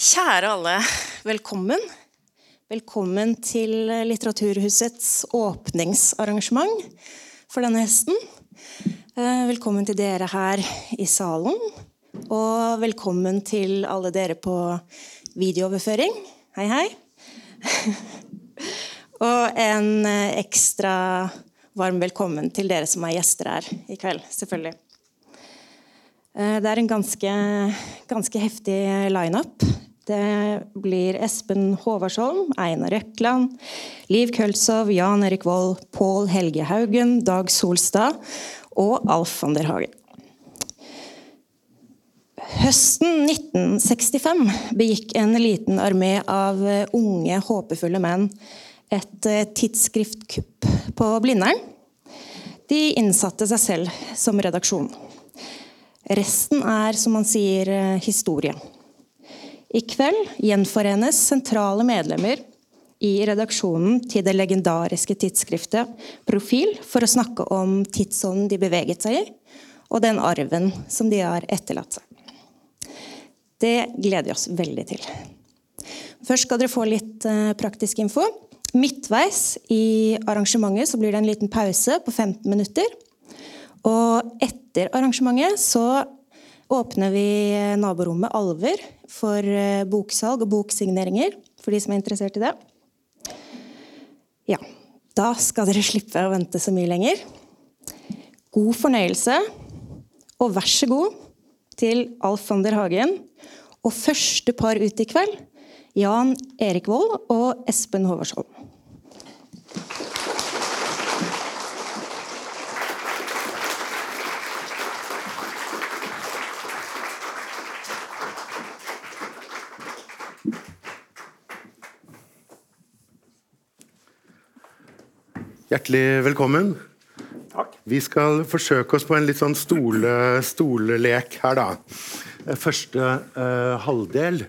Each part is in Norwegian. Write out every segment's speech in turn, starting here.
Kjære alle, velkommen. Velkommen til Litteraturhusets åpningsarrangement for denne høsten. Eh, velkommen til dere her i salen. Og velkommen til alle dere på videooverføring. Hei, hei. Og en eh, ekstra varm velkommen til dere som er gjester her i kveld, selvfølgelig. Eh, det er en ganske, ganske heftig lineup. Det blir Espen Håvardsholm, Einar Røkland, Liv Kølsov, Jan Erik Vold, Pål Helge Haugen, Dag Solstad og Alf van der Hagen. Høsten 1965 begikk en liten armé av unge, håpefulle menn et eh, tidsskriftkupp på Blindern. De innsatte seg selv som redaksjon. Resten er, som man sier, eh, historie. I kveld gjenforenes sentrale medlemmer i redaksjonen til det legendariske tidsskriftet Profil for å snakke om tidsånden de beveget seg i, og den arven som de har etterlatt seg. Det gleder vi oss veldig til. Først skal dere få litt eh, praktisk info. Midtveis i arrangementet blir det en liten pause på 15 minutter. Og etter arrangementet så åpner vi naborommet Alver for eh, boksalg og boksigneringer, for de som er interessert i det. Ja, da skal dere slippe å vente så mye lenger. God fornøyelse, og vær så god til Alf van der Hagen. Og første par ut i kveld, Jan Erik Vold og Espen Håvardsholm. Hjertelig velkommen. Takk. Vi skal forsøke oss på en litt sånn stole, stolelek her, da. Første uh, halvdel.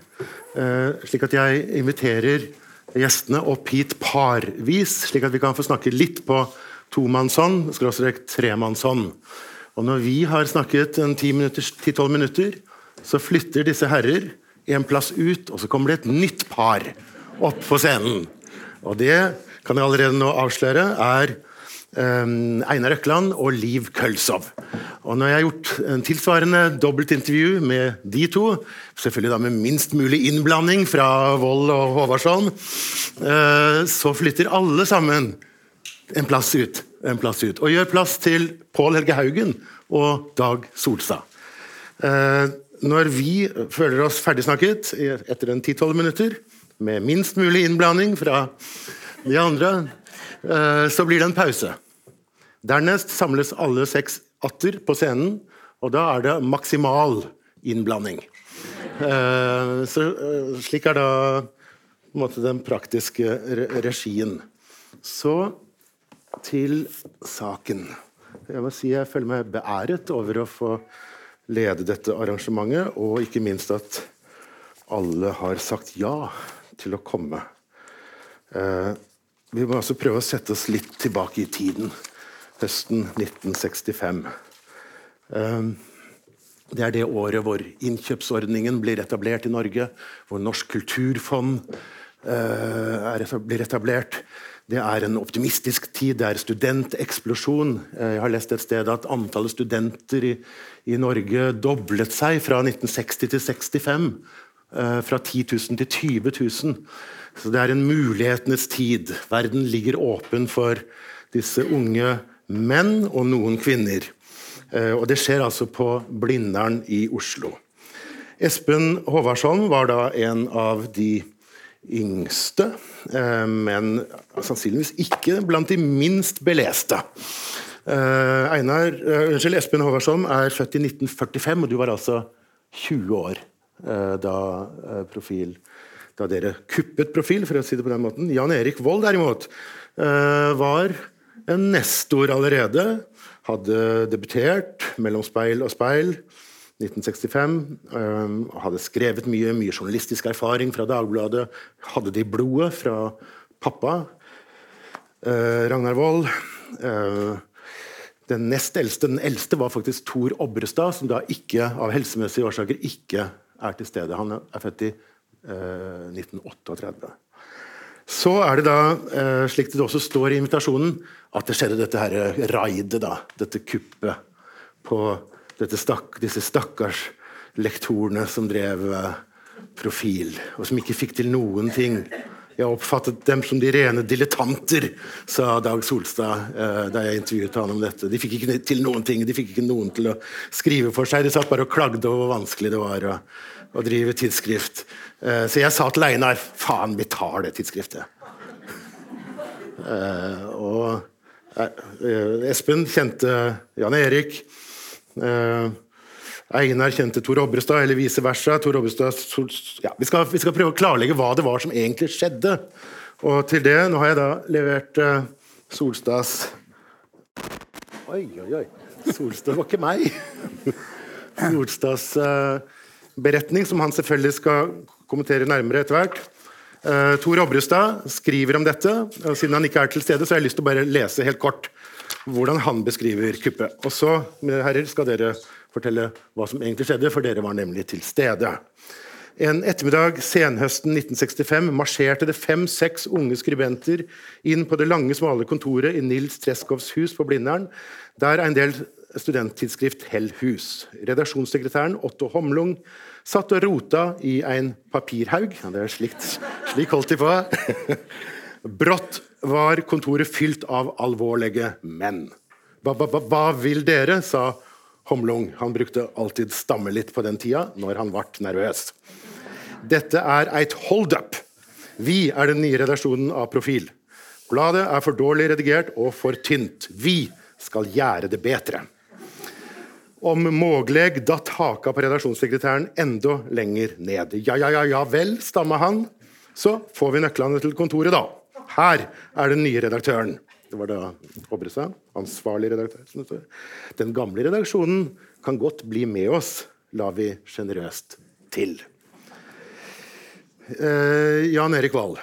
Uh, slik at jeg inviterer gjestene opp hit parvis, slik at vi kan få snakke litt på tomannshånd, skråstrek tremannshånd. Og når vi har snakket en 10-12 minutter, så flytter disse herrer en plass ut, og så kommer det et nytt par opp på scenen. Og det kan jeg allerede nå avsløre, er um, Einar Økland og Liv Kølsov. Og jeg har gjort en tilsvarende dobbeltintervju med de to, selvfølgelig da med minst mulig innblanding fra Vold og Håvardsholm, uh, så flytter alle sammen en plass ut. En plass ut og gjør plass til Pål Helge Haugen og Dag Solstad. Uh, når vi føler oss ferdigsnakket etter en 10-12 minutter, med minst mulig innblanding fra de andre, eh, så blir det en pause. Dernest samles alle seks atter på scenen, og da er det maksimal innblanding. Eh, så, eh, slik er da måte, den praktiske regien. Så til saken. Jeg må si jeg føler meg beæret over å få lede dette arrangementet, og ikke minst at alle har sagt ja til å komme. Vi må altså prøve å sette oss litt tilbake i tiden. Høsten 1965. Ehm, det er det året hvor innkjøpsordningen blir etablert i Norge. Hvor Norsk kulturfond eh, blir etablert. Det er en optimistisk tid, det er studenteksplosjon. Eh, jeg har lest et sted at antallet studenter i, i Norge doblet seg fra 1960 til 65. Eh, fra 10 000 til 20 000. Så det er en mulighetenes tid. Verden ligger åpen for disse unge menn og noen kvinner. Eh, og det skjer altså på Blindern i Oslo. Espen Håvardsholm var da en av de yngste, eh, men sannsynligvis ikke blant de minst beleste. Eh, Einar, unnskyld, Espen Håvardsholm er født i 1945, og du var altså 20 år da Profil da dere kuppet profil, for å si det på den måten. Jan Erik Vold derimot eh, var en nestor allerede. Hadde debutert mellom speil og speil 1965. Eh, hadde skrevet mye, mye journalistisk erfaring fra Dagbladet. Hadde det i blodet fra pappa. Eh, Ragnar Wold. Den nest eldste, den eldste var faktisk Tor Obrestad, som da ikke, av helsemessige årsaker ikke er til stede. Han er født i eh, 1938. Så er det da, eh, slik det også står i invitasjonen, at det skjedde dette her raidet, da, dette kuppet, på stakk, disse stakkars lektorene som drev eh, profil, og som ikke fikk til noen ting. Jeg oppfattet dem som de rene dilettanter, sa Dag Solstad eh, da jeg intervjuet han om dette. De fikk ikke til noen ting, de fikk ikke noen til å skrive for seg. De satt bare og klagde over hvor vanskelig det var å, å drive tidsskrift. Eh, så jeg sa til Einar faen, vi tar det tidsskriftet. Eh, og eh, Espen kjente Jan Erik. Einar kjente Tor Obrestad, eller vice versa. Tor Obrestad, ja, vi, skal, vi, skal, prøve å klarlegge hva det var som egentlig skjedde. Og til det Nå har jeg da levert uh, Solstads Oi, oi, oi. Solstad var ikke meg. Solstads uh, beretning, som han selvfølgelig skal kommentere nærmere etter hvert. Uh, Tor Obrestad skriver om dette. og Siden han ikke er til stede, så har jeg lyst til å bare lese helt kort hvordan han beskriver kuppet. Og så, herrer, skal dere fortelle hva som egentlig skjedde, for dere var nemlig til stede. En ettermiddag senhøsten 1965 marsjerte det fem-seks unge skribenter inn på det lange, smale kontoret i Nils Treskovs hus på Blindern, der en del studenttidsskrift Hellhus. Redaksjonssekretæren Otto Homlung satt og rota i en papirhaug. Ja, det er slikt, slik holdt de på. Brått var kontoret fylt av alvorlige menn. Hva, hva, hva vil dere? sa Homlung. Han brukte alltid stamme litt på den tida når han ble nervøs. Dette er eit hold-up. Vi er den nye redaksjonen av Profil. Bladet er for dårlig redigert og for tynt. Vi skal gjøre det bedre. Om mulig datt haka på redaksjonssekretæren enda lenger ned. Ja, ja, ja, ja vel, stamma han. Så får vi nøklene til kontoret, da. Her er den nye redaktøren. Det var da Obresa, ansvarlig redaktør. Den gamle redaksjonen kan godt bli med oss, la vi sjenerøst til. Eh, Jan Erik Wahl,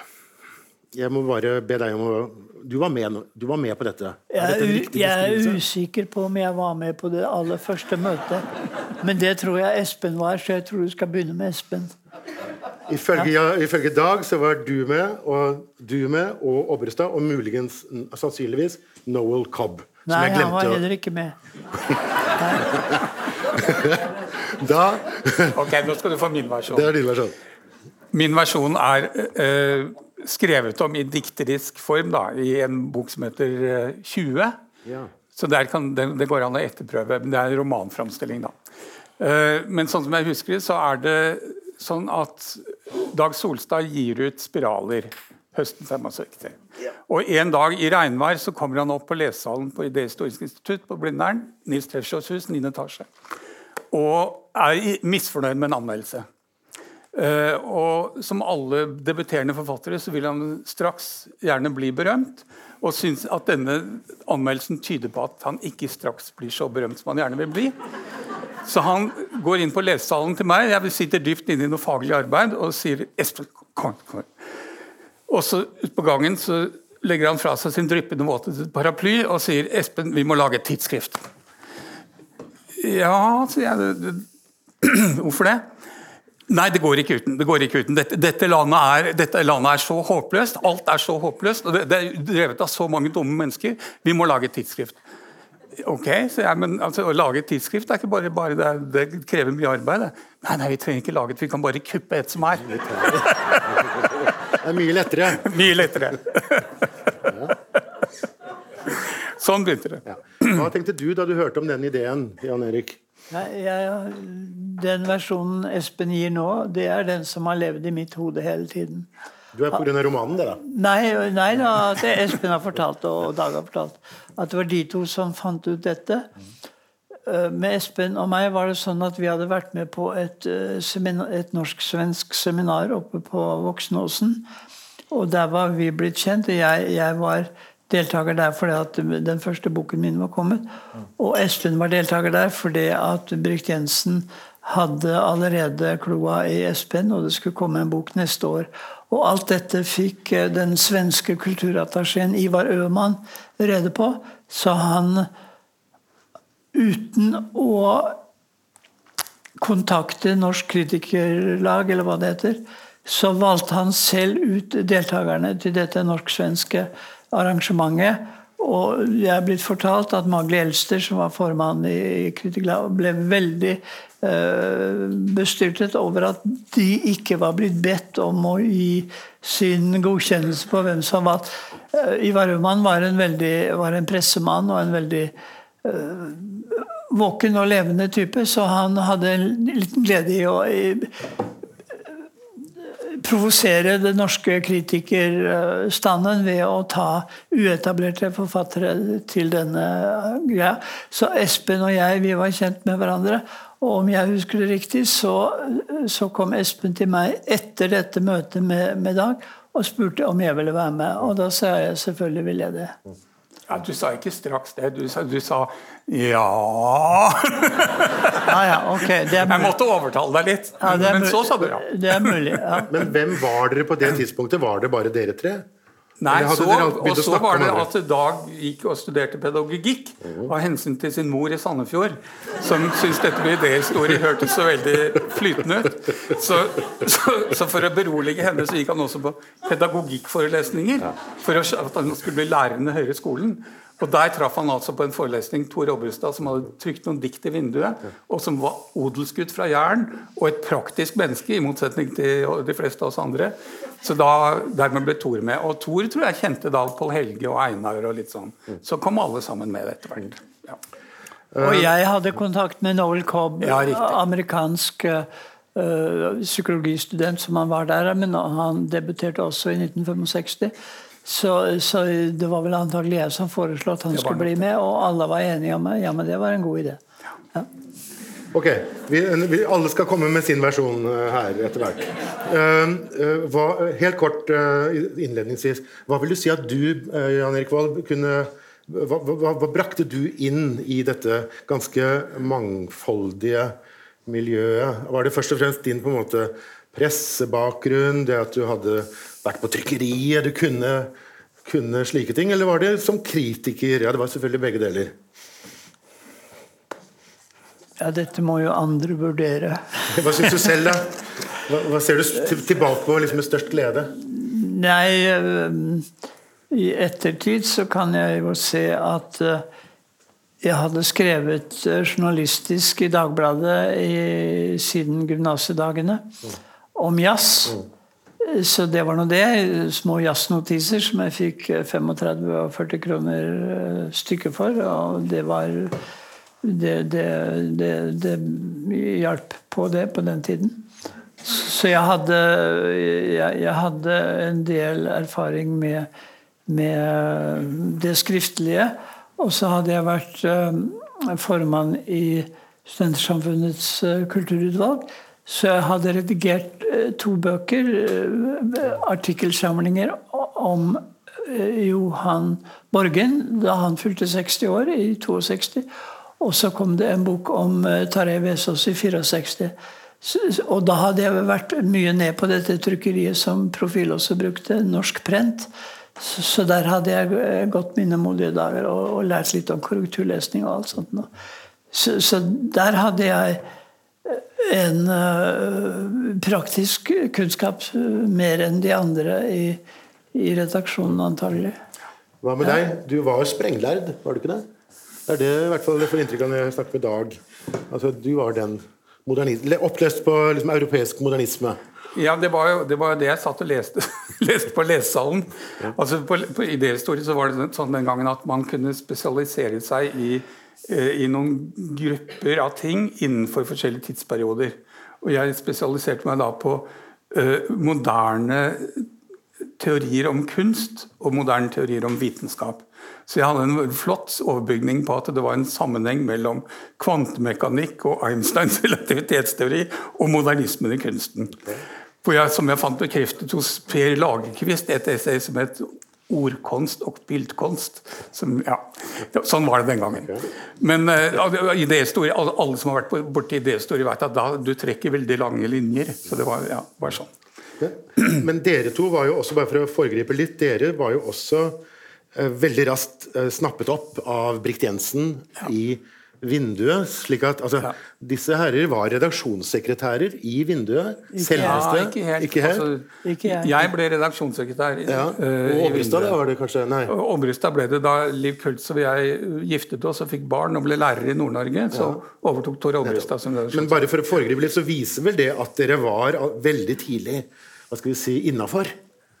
jeg må bare be deg om å Du var med, du var med på dette. Er dette jeg er usikker på om jeg var med på det aller første møtet. Men det tror jeg Espen var, så jeg tror du skal begynne med Espen. Ifølge, ja, ifølge, Dag så var du med, og du med, og Obrestad, og muligens, sannsynligvis, Noel Cobb. Nei, han var heller ikke med. da Ok, nå skal du få min versjon. Det er din versjon. Min versjon er uh, skrevet om i dikterisk form da, i en bok som heter uh, 20. Ja. Så kan, det, det, går an å etterprøve. men Det er en romanframstilling. da. Uh, men sånn som jeg husker det, så er det sånn at Dag Solstad gir ut spiraler høsten 75. Og En dag i regnvær så kommer han opp på lesesalen på Idehistorisk institutt på Blindern, Nils Trefsjås hus, 9. etasje, og er misfornøyd med en anmeldelse. Uh, og Som alle debuterende forfattere så vil han straks gjerne bli berømt. Og syns at denne anmeldelsen tyder på at han ikke straks blir så berømt som han gjerne vil bli. Så han går inn på lesesalen til meg, jeg sitter dypt inne i noe faglig arbeid, og sier Espen, kom, kom. Og så ut på gangen så legger han fra seg sin dryppende våte paraply og sier Espen, vi må lage et tidsskrift. Ja, sier jeg. Hvorfor det? Nei, det går ikke uten. Det Går ikke uten. Dette, dette, landet er, dette, landet er, så håpløst. Alt er så håpløst. og det, det er drevet av så mange dumme mennesker. Vi må lage et tidsskrift. Ok, så jeg, men altså, Å lage et tidsskrift er ikke bare, bare det, det, krever mye arbeid. Nei, nei, vi trenger ikke lage et, vi kan bare kuppe et som er. Det er mye lettere. mye lettere. Sånn begynte det. Ja. Hva tenkte du da du hørte om den ideen, Jan Erik? Nei, jeg, den versjonen Espen gir nå, det er den som har levd i mitt hode hele tiden. Du er pga. romanen, det, da? Nei, nei da, det Espen har fortalt, og Dag har fortalt. At det var de to som fant ut dette. Eh, med Espen og meg var det sånn at vi hadde vært med på et, eh, et norsk-svensk seminar oppe på Voksenåsen. Og der var vi blitt kjent. og Jeg, jeg var deltaker der fordi at den første boken min var kommet. Og Espen var deltaker der fordi at Brikt Jensen hadde allerede kloa i Espen, og det skulle komme en bok neste år. Og alt dette fikk eh, den svenske kulturattachéen Ivar Øhmann rede på. Så han, uten å kontakte Norsk Kritikerlag, eller hva det heter, så valgte han selv ut deltakerne til dette norsk-svenske arrangementet. Og jeg er blitt fortalt at Magli Elster, som var formann i Kritiklag, ble veldig uh, bestyrtet over at de ikke var blitt bedt om å gi sin godkjennelse på hvem som var uh, Ivar Øman var en, veldig, var en pressemann og en veldig uh, våken og levende type, så han hadde en liten glede i å provosere den norske kritikerstanden ved å ta uetablerte forfattere til denne greia. Så Espen og jeg vi var kjent med hverandre. Og om jeg husker det riktig, så, så kom Espen til meg etter dette møtet med, med Dag og spurte om jeg ville være med. Og da sa jeg selvfølgelig vil jeg det. Ja, Du sa ikke straks det. Du sa, du sa ja Ja, ja, ok. Jeg måtte overtale deg litt. Ja, men så sa du ja. Det er mulig, ja. Men hvem var dere på det tidspunktet? Var det bare dere tre? Nei, så, og så var det at Dag gikk og studerte pedagogikk av hensyn til sin mor i Sandefjord, som syntes dette med idéhistorie hørtes så veldig flytende ut. Så, så, så for å berolige henne så gikk han også på pedagogikkforelesninger. For at han skulle bli lærer i den høyere skolen. Og Der traff han altså på en forelesning Tor Obrestad, som hadde trykt noen dikt i vinduet, og som var odelsgutt fra Jæren, og et praktisk menneske, i motsetning til de fleste av oss andre. Så da, dermed ble Tor med. Og Tor tror jeg kjente da Pål Helge og Einar og litt sånn. Så kom alle sammen med etter hvert. Ja. Og jeg hadde kontakt med Noel Cobb, Ja, amerikansk øh, psykologistudent som han var der, men han debuterte også i 1965. Så, så det var vel antagelig jeg som foreslo at han skulle bli med, og alle var enige om det. Ja, men det var en god idé. Ja. Ok, vi, vi, Alle skal komme med sin versjon eh, her etter hvert. Uh, uh, helt kort uh, innledningsvis. Hva vil du si at du, Jan Erik Vold, kunne hva, hva, hva brakte du inn i dette ganske mangfoldige miljøet? Var det først og fremst din på en måte pressebakgrunn, det at du hadde vært på trykkeriet, du kunne, kunne slike ting? Eller var det som kritiker? Ja, det var selvfølgelig begge deler. ja, dette må jo andre vurdere. Hva syns du selv, da? Hva, hva ser du tilbake på liksom med størst glede? Nei, øh, i ettertid så kan jeg jo se at øh, jeg hadde skrevet øh, journalistisk i Dagbladet i, siden gymnasedagene om jazz. Så det var nå det. Små jazznotiser som jeg fikk øh, 35 og 40 kroner øh, stykket for. Og det var det, det, det, det hjalp på det på den tiden. Så jeg hadde, jeg, jeg hadde en del erfaring med, med det skriftlige. Og så hadde jeg vært eh, formann i Studentersamfunnets eh, kulturutvalg. Så jeg hadde redigert eh, to bøker, eh, artikkelsamlinger om eh, Johan Borgen da han fylte 60 år, i 62. Og så kom det en bok om Tarjei Vesaas i 64. Og da hadde jeg vært mye ned på dette trykkeriet som Profil også brukte, Norsk Prent. Så, der hadde jeg gått mine modige dager og, lært litt om korrekturlesning og alt sånt. Så, der hadde jeg en eh, praktisk kunnskap eh, mer enn de andre i, i redaksjonen, antagelig. Hva med deg? Du var sprenglærd, var du ikke det? Det er det i hvert fall jeg får inntrykk av når jeg snakker med Dag. Altså, Du var den Opplest på liksom, europeisk modernisme. Ja, det var jo det, var det jeg satt og leste, leste på lesesalen. Altså På, på idéhistorie så var det sånn den gangen at man kunne spesialisere seg i, i noen grupper av ting innenfor forskjellige tidsperioder. Og jeg spesialiserte meg da på uh, moderne teorier om kunst og moderne teorier om vitenskap. Så jeg hadde en flott overbygning på at det var en sammenheng mellom kvantemekanikk og Einsteins relativitetsteori og modernismen i kunsten. For jeg, som jeg fant bekreftet hos Per Lagerkvist, et essay som het 'Ordkonst og bildkonst'. Som, ja, ja, sånn var det den gangen. Men uh, idéhistorie, alle, alle som har vært borti idéhistorie, vet at da, du trekker veldig lange linjer. Så det var ja, bare sånn. Ja. Men dere to var jo også, bare for å foregripe litt, dere var jo også uh, veldig raskt uh, snappet opp av Brikt Jensen i Vinduet. slik at altså, Ja. Disse herrer var redaksjonssekretærer i Vinduet. Selveste. Ja, ikke helt. Ikke helt. Altså, Ikke jeg. jeg ble redaksjonssekretær. ja. eh, Og i Obrestad, da var det kanskje? Nei. Obrestad ble det da Liv Kultz og jeg giftet oss og fikk barn og ble lærere i Nord-Norge. Så overtok Tor Obrestad som Men bare for å foregripe litt, så viser vel det at dere var veldig tidlig hva skal vi si, innafor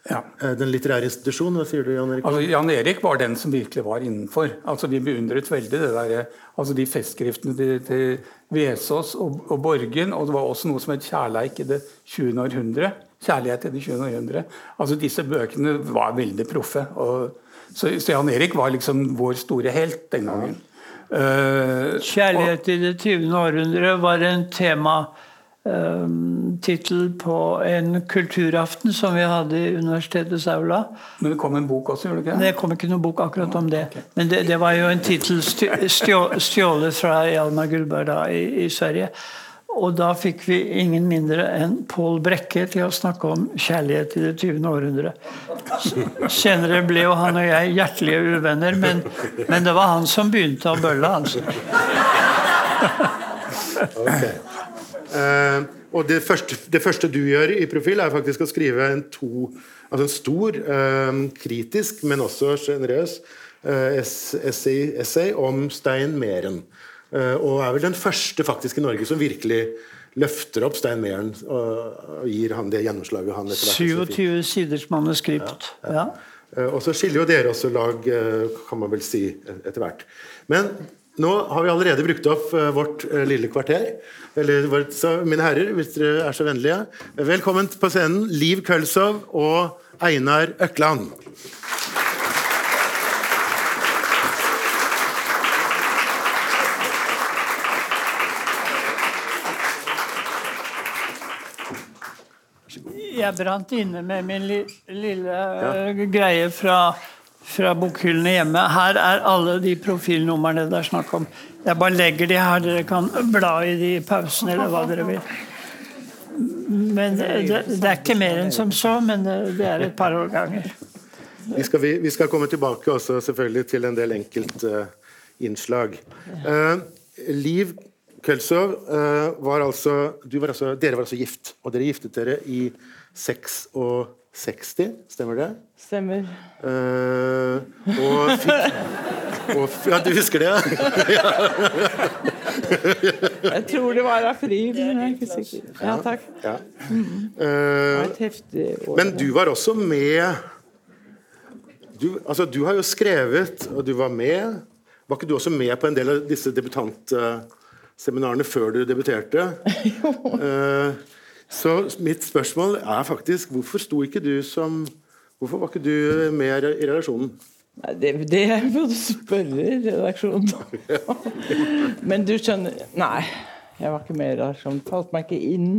Ja. den litterære institusjonen. Hva sier du, Jan Erik? Altså, Jan Erik var den som virkelig var innenfor. Altså, vi beundret veldig det der, altså, de festskriftene til, til Vesaas og, og Borgen. Og det var også noe som het 'Kjærleik i det 20. århundre'. Kjærlighet i det 20. århundre. Altså, disse bøkene var veldig proffe. Og, så, så Jan Erik var liksom vår store helt den gangen. Uh, Kjærlighet i det 20. århundre var en tema eh, tittel på en kulturaften som vi hadde i universitetets aula. men det kom en bok også, gjorde det ikke? Det kom ikke noen bok akkurat om det. Men det, det var jo en tittel stjå- stjå- stjålet fra Hjalmar Gullberg da, i, i Sverige. Og da fikk vi ingen mindre enn Pål Brekke til å snakke om kjærlighet i det 20. århundre. Senere ble jo han og jeg hjertelige uvenner, men, men det var han som begynte å bølle. Altså. Ok. Eh, og det første, det første du gjør i Profil, er faktisk å skrive en, to, altså en stor, eh, kritisk, men også sjenerøs eh, essay, essay om Stein Meren. Eh, og er vel den første faktisk i Norge som virkelig løfter opp Stein Meren og, og gir han det gjennomslaget han etter hvert 27 siders manuskript. Ja. Eh, Og så skiller jo dere også lag, kan man vel si, etter hvert. Men nå har vi allerede brukt opp eh, vårt eh, lille kvarter. Eller, så mine herrer, hvis dere er så vennlige, velkommen på scenen Liv Kølsov og Einar Økland. Jeg brant inne med min li lille ja. greie fra, fra bokhyllene hjemme. Her er alle de profilnumrene det er snakk om. Jeg bare legger de her, dere kan bla i de i pausen eller hva dere vil. Men det, det, er ikke mer enn som så, men det, er et par årganger. Vi skal, vi, vi skal komme tilbake også selvfølgelig til en del enkeltinnslag. Uh, Liv Kølsov uh, var altså, var altså Dere var altså gift, og dere giftet dere i 66, stemmer det? Stemmer. Uh, og fikk og, Ja, du husker det? ja? Jeg tror det var april, men jeg er ikke sikker. Ja, takk. ja. År. men du var også med du, altså, du har jo skrevet, og du var med Var ikke du også med på en del av disse debutantseminarene før du debuterte? Eh, så mitt spørsmål er faktisk hvorfor sto ikke du som Hvorfor var ikke du med i relasjonen? Nei, det, det må du spørre redaksjonen om. Men du skjønner Nei, jeg var ikke med i redaksjonen. Det falt meg ikke inn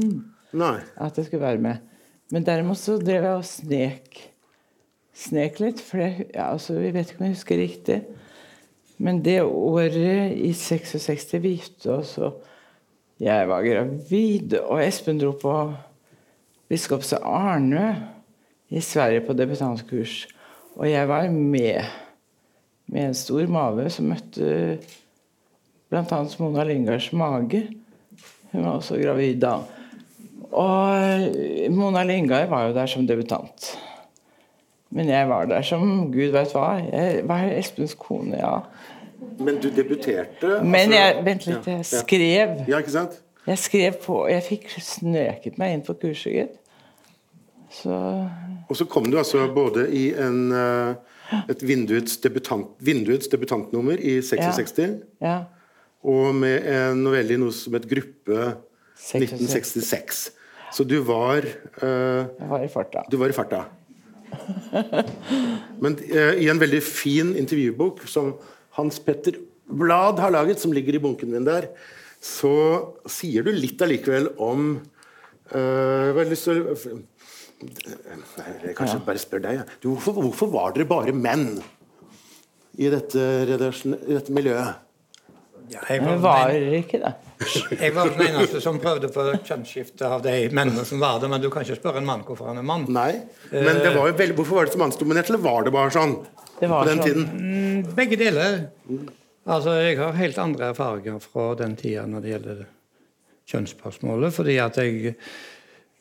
Nei. at jeg skulle være med. Men derimot så drev jeg og snek Snek litt. For jeg, ja, altså, jeg vet ikke om jeg husker riktig. Men det året i 66 vi gifte oss, og jeg var gravid, og Espen dro på Biskopse Arnø i Sverige på debutantkurs. Og jeg var med med en stor mage som møtte bl.a. Mona Lyngards mage. Hun var også gravid da. Og Mona Lyngard var jo der som debutant. Men jeg var der som gud vet hva. Jeg var Espens kone, ja. Men du debuterte Men altså- jeg, vent litt, Ja, jeg ja. skrev. Ja, ikke sant? Jeg skrev på Jeg fikk snøket meg inn på kurset, gitt. Så Og så kom du altså både i en, eh, et vinduets, debutant, vinduets debutantnummer i 66, ja. og med en novelle i noe som het Gruppe 1966. Så du var uh, Jeg var i farta. Du var i farta. Men uh, i en veldig fin intervjubok som Hans Petter Blad har laget, som ligger i bunken min der, så sier du litt allikevel om øh, Jeg har lyst til jeg kanskje bare spør deg. ja. Du, hvorfor, hvorfor var dere bare menn i dette, i dette miljøet? Ja, jeg, var var ikke det. jeg var den eneste som prøvde på kjønnsskifte av de mennene som var der, men du kan ikke spørre en mann hvorfor han er mann. Nei, men det var jo veldig, Hvorfor var det så mannsdominert, eller var det bare sånn? På den sånn. tiden? Mm, Begge deler. Altså, Jeg har helt andre erfaringer fra den tida når det gjelder kjønnsspørsmålet. fordi at jeg,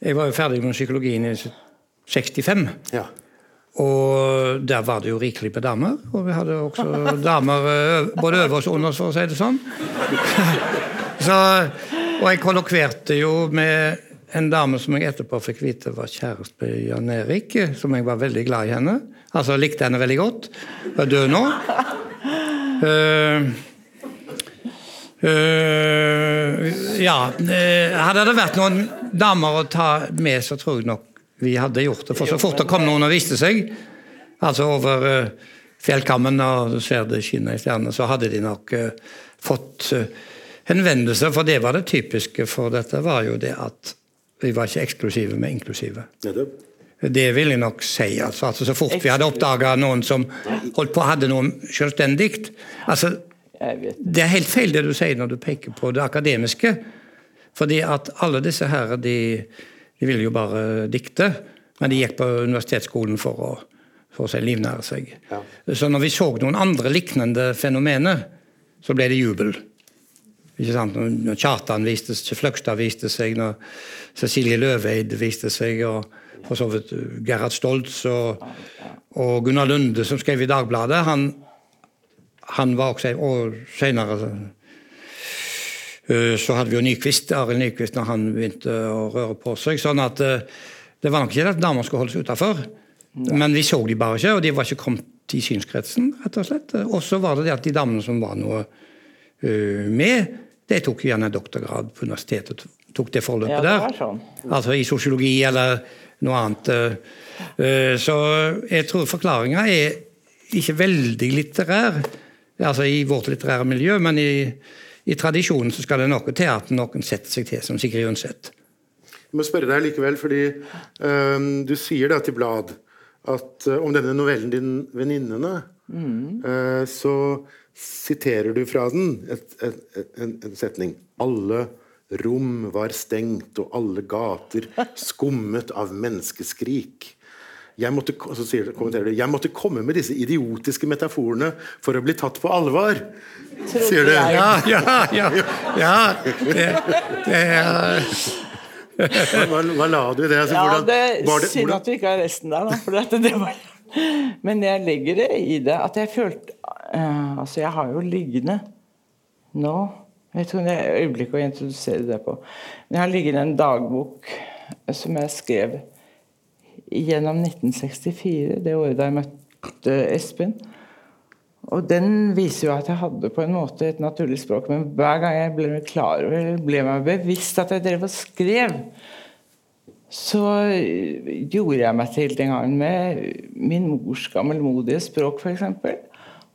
jeg var jo ferdig med psykologien i 65. Ja. Og der var det jo rikelig med damer. Og vi hadde også damer både over og under for å si det sånn. Så, og jeg kollokverte jo med en dame som jeg etterpå fikk vite var kjæreste med Jan Erik, som jeg var veldig glad i henne. Altså likte henne veldig godt. Hun er død nå. Uh, uh, ja Uh, Hadde det vært noen damer å ta med, så tror jeg nok vi hadde gjort det. For så fort det kom noen og viste seg, altså over fjellkammen, og du ser det skinner i stjernene, så hadde de nok fått henvendelse. For det var det typiske for dette, var jo det at vi var ikke eksklusive, men inklusive. Det vil jeg nok si. Altså, altså Så fort vi hadde oppdaga noen som holdt på hadde noe selvstendig altså, Det er helt feil det du sier når du peker på det akademiske. Fordi at alle disse her, de, de ville jo bare dikte. Men de gikk på universitetsskolen for å, for å livnære seg. Ja. Så når vi så noen andre lignende fenomener, så ble det jubel. Ikke sant? Når Kjartan viste seg, Fløgstad viste seg, når Cecilie Løveid viste seg, og for så vidt Gerhard Stoltz og, og Gunnar Lunde, som skrev i Dagbladet, han, han var også Og senere eh, så hadde vi jo Nyquist, Arild Nyquist når han begynte å røre på seg. sånn at eh, det var nok ikke at damer skulle holdes utafor. Men vi så de bare ikke, og de var ikke kommet i synskretsen, rett og slett. Og så var det det at de damene som var noe eh, med, de tok gjerne doktorgrad på universitetet. tok det forløpet Ja, det der. sånn. Altså i sosiologi eller noe annet. eh, eh, Så jeg tror forklaringa er ikke veldig litterær, altså i vårt litterære miljø, men i, i tradisjonen så skal det noe til at noen setter seg til, som Sigrid Undset. Jeg må spørre deg likevel, fordi um, du sier da til Blad at om denne novellen din 'Venninnene', øh, så siterer du fra den et, et, et, en, en setning. Alle rom var stengt, og alle gater skummet av menneskeskrik. Jeg måtte, så sier, du, jeg måtte komme med disse idiotiske metaforene for å bli tatt på alvor. Sier du. jeg. Ja, ja, ja. ja det, det er Hva, hva la du i det? Altså, Ja, hvordan- det er synd at vi ikke har resten der, da. For dette, det var Men jeg legger det i det at jeg følte uh, Altså, jeg har jo liggende nå Jeg om det er øyeblikk å introdusere det på. Men jeg har liggende en dagbok eh, som jeg skrev gjennom 1964, det året jeg møtte Espen. Og den viser jo at jeg hadde på en måte et naturlig språk, men hver gang jeg ble klar over, ble meg bevisst at jeg drev og skrev, så eh, gjorde jeg meg til den gangen med min mors gammelmodige språk, f.eks.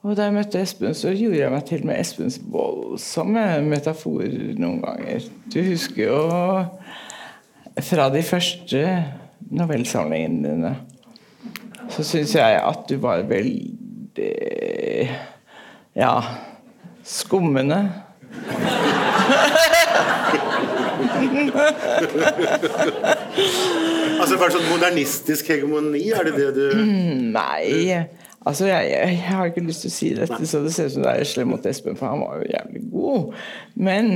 Og da jeg møtte Espen, så gjorde jeg meg til med Espens voldsomme metaforer noen ganger. Du husker jo fra de første novellesamlingene dine, så syns jeg at du var veldig ja skummende. Altså bare sånn modernistisk hegemoni, er det det du Nei. Altså, jeg, jeg, jeg har ikke lyst til å si dette, så det ser ut som det er slem mot Espen, for han var jo jævlig god. Men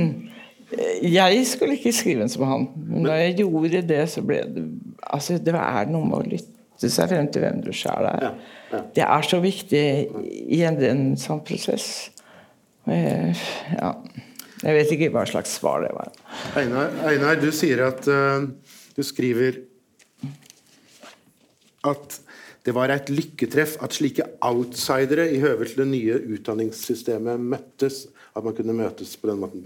eh, jeg skulle ikke skrive en som han. Men da jeg gjorde det, så ble det Altså, det er noe med å lytte seg frem til hvem du sjøl er. Det er så viktig i en, en sånn prosess. Jeg, ja. Jeg vet ikke hva slags svar det var. Einar, Einar du sier at uh, du skriver at det var et lykketreff at slike outsidere i høve til det nye utdanningssystemet møttes. At man kunne møtes på den måten.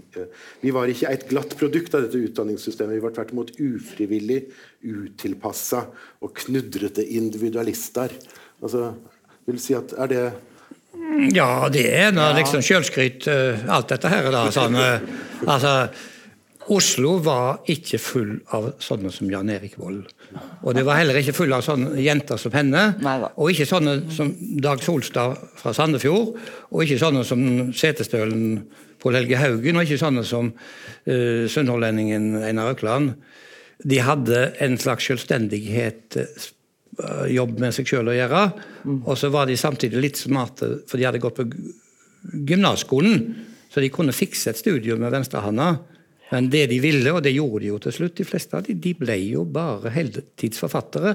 Vi var ikke et glatt produkt av dette utdanningssystemet. Vi var tvert imot ufrivillig, utilpassa og knudrete individualister. Altså, vil si at er det Ja, det er noe liksom sjølskryt, eh, alt dette her. Da, sånn, altså, Oslo var ikke full av sånne som Jan Erik Vold. Og det var heller ikke full av sånne jenter som henne. Og ikke sånne som Dag Solstad fra Sandefjord. Og ikke sånne som Setesdølen Pål Helge Haugen, og ikke sånne som uh, sunnhordlendingen Einar Økland. De hadde en slags selvstendighet, jobb med seg sjøl å gjøre. Og så var de samtidig litt smarte, for de hadde gått på gymnasskolen, så de kunne fikse et studium med venstrehånda. Men det de ville, og det gjorde de jo til slutt, de fleste av de, de ble jo bare heltidsforfattere.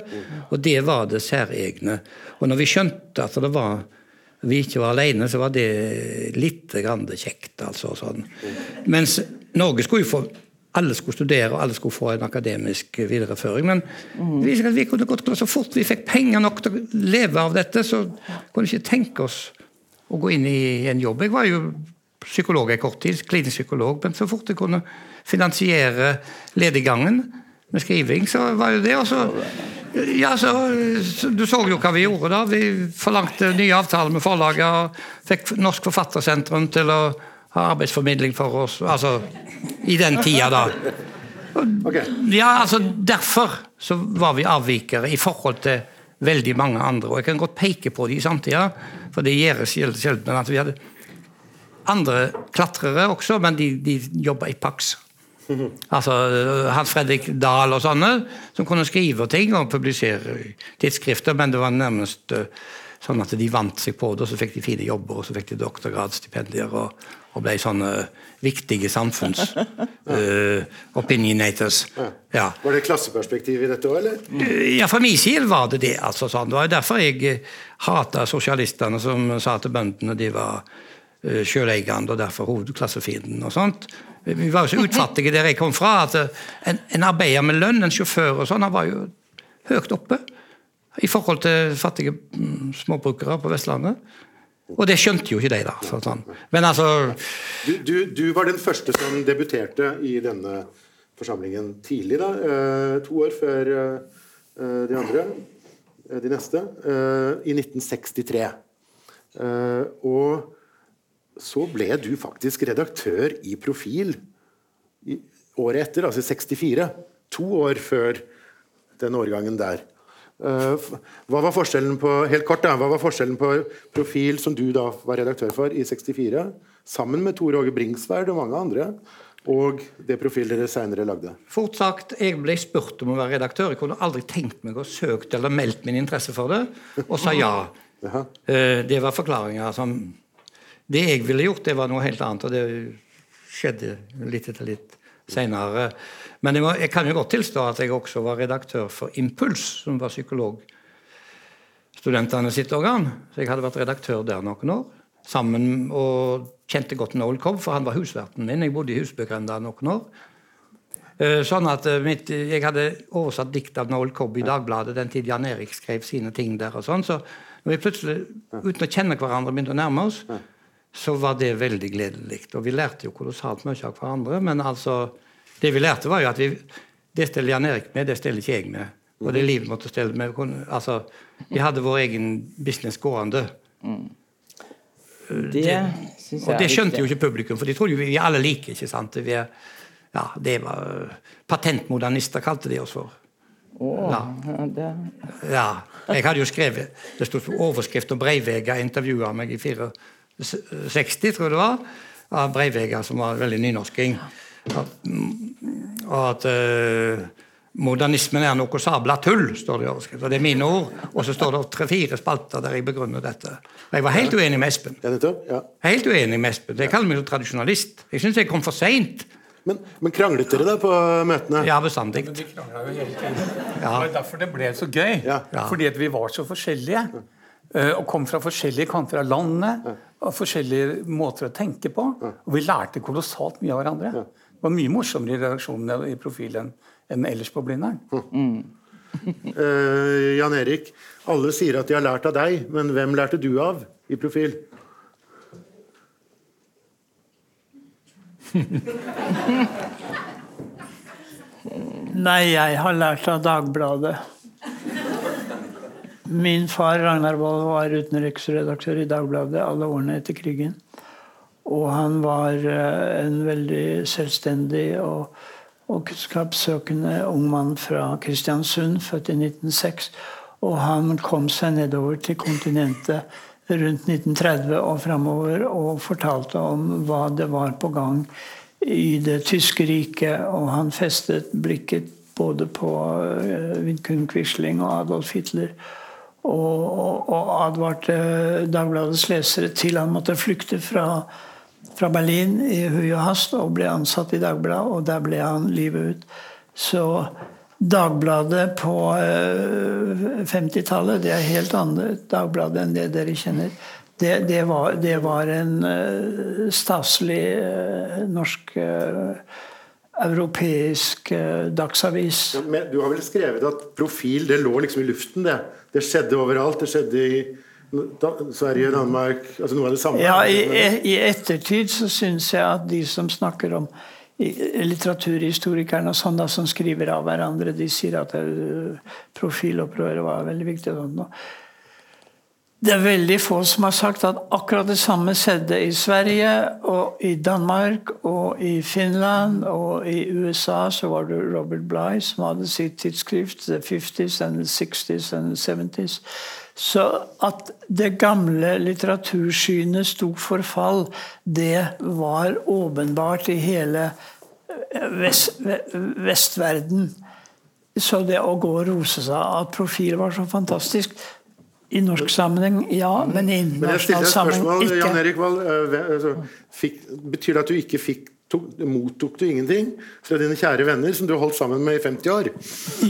Og det var det særegne. Og når vi skjønte at det var vi ikke var alene, så var det litt grann kjekt. altså sånn. Mens Norge skulle jo få alle skulle studere, og alle skulle få en akademisk videreføring. Men vi, vi kunne gått så fort vi fikk penger nok til å leve av dette, så kunne vi ikke tenke oss å gå inn i en jobb. Jeg var jo psykolog en kort tid, klinisk psykolog, men så fort jeg kunne finansiere lediggangen med skriving, så var jo det også ja, så, Du så jo hva vi gjorde da. Vi forlangte nye avtaler med forlaget og fikk Norsk Forfattersentrum til å arbeidsformidling for oss. Altså i den tida, da. Ja, altså Derfor så var vi avvikere i forhold til veldig mange andre. Og jeg kan godt peke på de i samtida, for det gjøres sjelden at vi hadde andre klatrere også, men de, de jobba i Pax. Altså Hans Fredrik Dahl og sånne, som kunne skrive ting og publisere tidsskrifter, men det var nærmest uh, sånn at de vant seg på det, og så fikk de fine jobber, og så fikk de doktorgradsstipendier og, og ble sånne viktige samfunns uh, opinionators. Ja. Var det klasseperspektiv i dette òg, eller? Ja, fra min side var det det. altså sånn. Det var derfor jeg hata sosialistene som sa til bøndene de var uh, sjøleiende og derfor hovedklassefienden. og sånt. Vi var jo så utfattige der jeg kom fra. at eh, En, en arbeider med lønn, en sjåfør og sånn, han var jo høyt oppe i forhold til fattige mm, småbrukere på Vestlandet. Og det skjønte jo ikke de, da. Sånn. Men altså du, du, du, var den første som debuterte i denne forsamlingen tidlig, da. Eh, to år før de andre, de neste. I 1963. Og så ble du faktisk redaktør i Profil året etter, altså 64. To år før den årgangen der. Eh, hva var forskjellen på helt kort da, hva var forskjellen på Profil, som du da var redaktør for i 64, sammen med Tor Åge Bringsværd og mange andre, og det Profil dere senere lagde? Fort sagt, jeg ble spurt om å være redaktør. Jeg kunne aldri tenkt meg å søkt eller meldt min interesse for det, og sa ja. ja. Eh, det var forklaringer som det jeg ville gjort, det var noe helt annet, og det skjedde litt etter litt seinere. Men jeg, må, jeg, kan jo godt tilstå at jeg også var redaktør for Impuls, som var psykologstudentene sitt organ. Så jeg hadde vært redaktør der noen år. Sammen og kjente godt Noel Cobb, for han var husverten min. Jeg bodde i Husbøgrenda noen år. Eh, sånn at eh, mitt, Jeg hadde oversatt dikt av Noel Cobb i Dagbladet den tid Jan Erik skrev sine ting der. og sånn, Så når vi plutselig, uten å kjenne hverandre, begynte å nærme oss, så var det veldig gledelig. Og vi lærte jo kolossalt mye av hverandre. Men altså, det vi lærte, var jo at vi, det steller Jan Erik med, det steller ikke jeg med. Og det livet måtte stelle med. Altså, vi hadde vår egen business gående. Mm. Det, det og det skjønte jo ikke publikum, for de trodde jo vi alle like. ikke sant? Vi er, ja, det var Patentmodernister kalte de oss for. Oh, ja. ja. Jeg hadde jo skrevet Det sto overskrift om Breivega intervjua meg i 64, tror jeg det var, av Breivega, som var veldig nynorsking. At, og at uh, modernismen er noe sabla tull, står det i overskriften. Det er mine ord. Og så står det tre-fire spalter der jeg begrunner dette. Men jeg var helt uenig med Espen. Helt uenig med Espen. Jeg kaller meg jo tradisjonalist. Jeg syns jeg kom for seint. Men, men, kranglet dere da på møtene? Ja, bestandig. Men de krangla jo hele tiden. Ja. Det var derfor det ble så gøy. Ja. Fordi at vi var så forskjellige. Uh, og kom fra forskjellige kanter av landet og forskjellige måter å tenke på. Og vi lærte kolossalt mye av hverandre. Det var mye morsommere i redaksjonen i profilen enn ellers på Blindern. Mm. uh, Jan Erik, alle sier at de har lært av deg, men hvem lærte du av i profil? Nei, jeg har lært av Dagbladet. Min far Ragnar Wold var utenriksredaktør i Dagbladet alle årene etter krigen. Og han var eh, en veldig selvstendig og, og kunnskapssøkende ung mann fra Kristiansund, født i 1906. Og han kom seg nedover til kontinentet rundt 1930 og framover og fortalte om hva det var på gang i det tyske riket. Og han festet blikket både på Vidkun Quisling og Adolf Hitler og, og, og advarte Dagbladets lesere til han måtte flykte fra, fra Berlin i hui og hast, og ble ansatt i Dagbladet, og der ble han livet ut. Så Dagbladet på 50-tallet, det er helt annet Dagbladet enn det dere kjenner. Det, det, var, det var, en uh, staselig uh, norsk europeisk dagsavis. Ja, du har vel skrevet at profil det lå liksom i luften? Det Det skjedde overalt. Det skjedde i da, Sverige, Danmark altså Noe av det samme? Ja, i, i ettertid så syns jeg at de som snakker om litteraturhistorikerne og sånn da, som skriver av hverandre, de sier at profilopprøret var veldig viktig. Sånn. Det er veldig få som har sagt at akkurat det samme skjedde i Sverige og i Danmark og i Finland og i USA. Så var det Robert Bligh som hadde sitt tidsskrift, the 50s and the 60s and the 70s. Så at det gamle litteratursynet sto for fall, det var åpenbart i hele eh, vest, vestverden. Så det å gå og rose seg at profil var så fantastisk i norsk sammenheng, ja, men i internasjonal sammenheng ikke. Jan Erik Wall, altså, fikk, betyr det at du ikke fikk tok, mottok du ingenting fra dine kjære venner som du holdt sammen med i 50 år?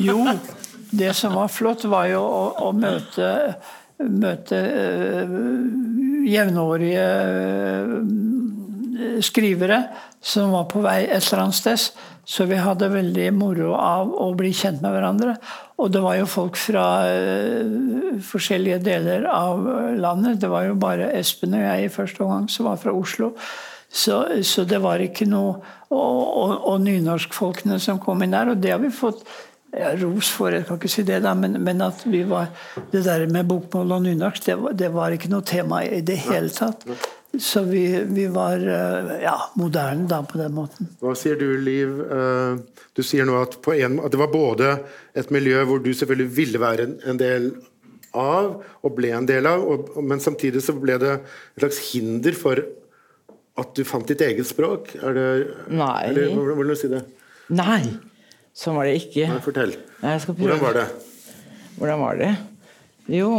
Jo, det som var flott, var jo å, å møte, møte uh, jevnårige uh, skrivere som var på vei et eller annet sted. Så vi hadde veldig moro av å bli kjent med hverandre. Og det var jo folk fra uh, forskjellige deler av landet. Det var jo bare Espen og jeg i første omgang som var fra Oslo. Så, så det var ikke noe Og, og, og nynorskfolkene som kom inn der. Og det har vi fått ja, ros for, jeg kan ikke si det, da, men, men, at vi var det der med bokmål og nynorsk, det, det var ikke noe tema i det hele tatt. Så vi, vi, var eh, ja, moderne da på den måten. Hva sier du, Liv? Eh, du sier nå at, en, at, det var både et miljø hvor du selvfølgelig ville være en, en del av, og ble en del av, og, men samtidig så ble det et slags hinder for at du fant ditt eget språk? Er det, Nei. Eller, hvordan vil du si det? Nei, sånn var det ikke. Nei, fortell. Nei, hvordan var det? Hvordan var det? Jo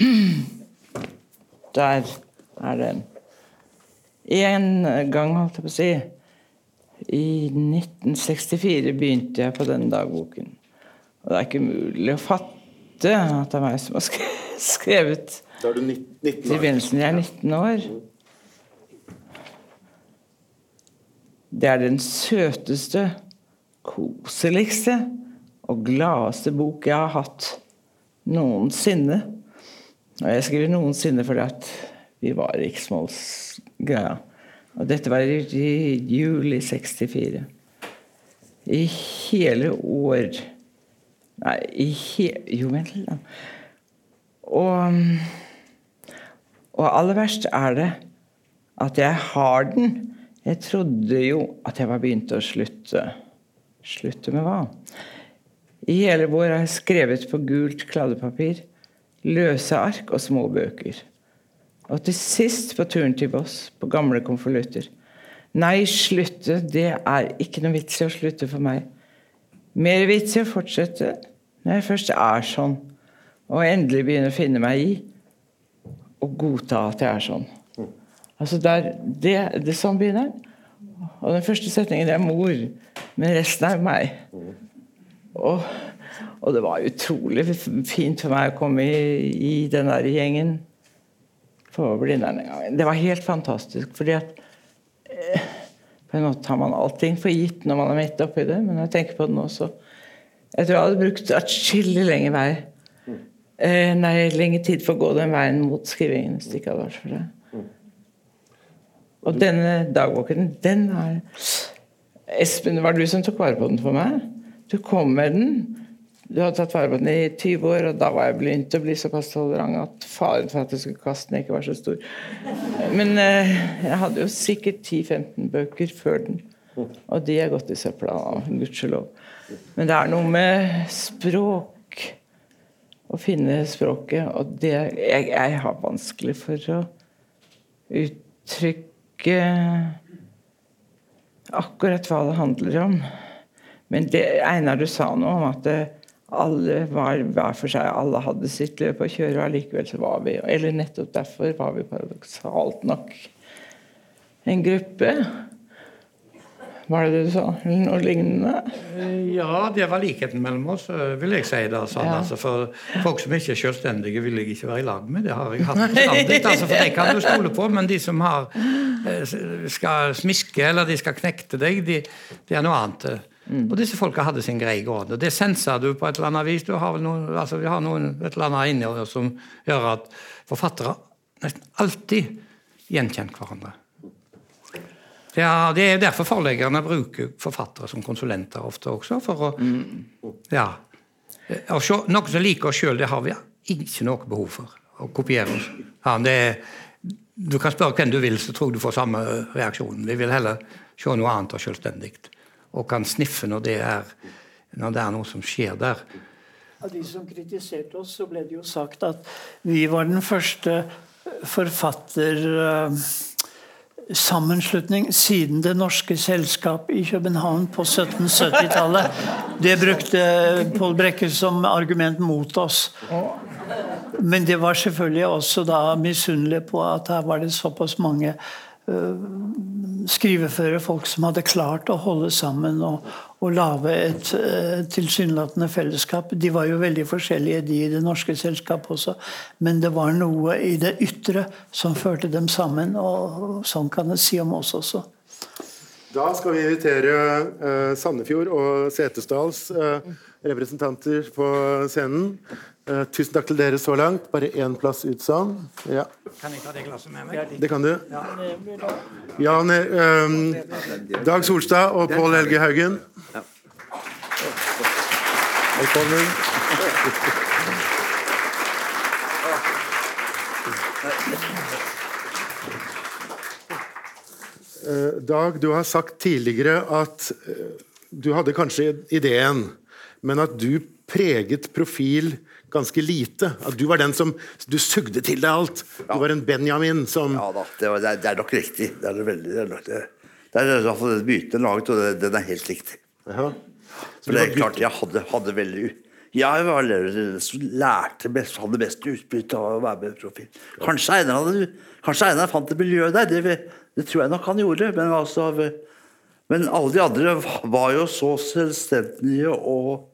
Der er den. En gang, holdt jeg på å si I 1964 begynte jeg på denne dagboken. Og det er ikke mulig å fatte at det er meg som har skrevet Da er du 19 år? Til begynnelsen. Jeg er 19 år. Det er den søteste, koseligste og gladeste bok jeg har hatt noensinne. Og jeg skriver 'noensinne' fordi at vi var riksmålsgreia. Og dette var i juli 64. I hele år Nei, i he... Jo, vent litt. Og, og aller verst er det at jeg har den. Jeg trodde jo at jeg var begynt å slutte. Slutte med hva? I hele vår har jeg skrevet på gult kladdepapir, løse ark og små bøker. Og til sist på turen til Voss, på gamle konvolutter. Nei, slutte. Det er ikke noe vits i å slutte for meg. Mer vits i å fortsette når jeg først er sånn, og endelig begynner å finne meg i og godta at jeg er sånn. Altså der, det, det sånn begynner Og den første setningen er 'mor', men resten er meg. Og, og det var utrolig fint for meg å komme i, i den der gjengen på Blindern en gang. Det var helt fantastisk, fordi at eh, På en måte tar man allting for gitt når man er midt oppi det, men når jeg tenker på det nå, så Jeg tror jeg hadde brukt atskillig lenge vei eh, Nei, lenge tid for å gå den veien mot skrivingen hvis det ikke hadde vært for det. Og denne dagboken, den er Espen, det var du som tok vare på den for meg. Du kom med den. Du hadde tatt vare på den i 20 år, og da var jeg begynt å bli såpass tolerant at faren for at jeg skulle kaste den, ikke var så stor. Men eh, jeg hadde jo sikkert 10-15 bøker før den. Og de er gått i søpla, gudskjelov. Men det er noe med språk. Å finne språket. Og det jeg, jeg har vanskelig for å uttrykke akkurat hva det handler om. Men det Einar, du sa noe om at alle var hver for seg, alle hadde sitt løp å kjøre, og allikevel så var vi Eller nettopp derfor var vi paradoksalt nok en gruppe. Var det du sa? Noe lignende? Ja, det var likheten mellom oss, vil jeg si. da, sånn, Ja. altså, For folk som ikke er selvstendige, vil jeg ikke være i lag med. Det har jeg hatt bestandig. altså, for det kan du stole på, men de som har, eh, skal smiske eller de skal knekte deg, de, det er noe annet. Og disse folka hadde sin greie gående. Det senser du på et eller annet vis. Du har noen, altså, vi har noen, et eller annet inni oss som gjør at forfattere nesten alltid gjenkjenner hverandre. Ja, Det er derfor forleggerne bruker forfattere som konsulenter ofte også. for å, ja, Og se, Noe som liker oss sjøl, det har vi ikke noe behov for. Å kopiere oss. Ja, det er, du kan spørre hvem du vil, så tror jeg du får samme reaksjon. Vi vil heller se noe annet og selvstendig. Og kan sniffe når det er, når det er noe som skjer der. Av de som kritiserte oss, så ble det jo sagt at vi var den første forfattersammenslutning siden Det Norske Selskap i København på 1770-tallet. Det brukte Pål Brekke som argument mot oss. Men det var selvfølgelig også da misunnelige på at her var det såpass mange uh, skriveføre folk som hadde klart å holde sammen og, og lage et uh, tilsynelatende fellesskap. De var jo veldig forskjellige, de i Det Norske selskapet også. Men det var noe i det ytre som førte dem sammen. Og sånn kan en si om oss også. Da skal vi invitere eh, Sandefjord og Setesdals eh, representanter på scenen. Eh, tusen takk til dere så langt. Bare én plass ut sånn. Ja, Kan jeg ta det glasset med meg? det kan du. Jan, um, Dag Solstad og Pål Helge Haugen. Velkommen. Uh, Dag, du har sagt tidligere at uh, du hadde kanskje ideen, men at du preget profil ganske lite. At du var den som Du sugde til deg alt. Du var en Benjamin som Ja da, det, var, det, er, nok riktig. Det er det veldig, det er, nok- det, det er i hvert fall myten er laget, og det, den er helt riktig. Jaha. For det er klart, jeg hadde, hadde veldig Jeg var lærer som lærte best, hadde best utbytte av å være med i profil. Kanskje Einar, hadde, kanskje Einar fant et miljø der, det, det tror jeg nok han gjorde. Men, altså, men alle de andre var jo så selvstendige og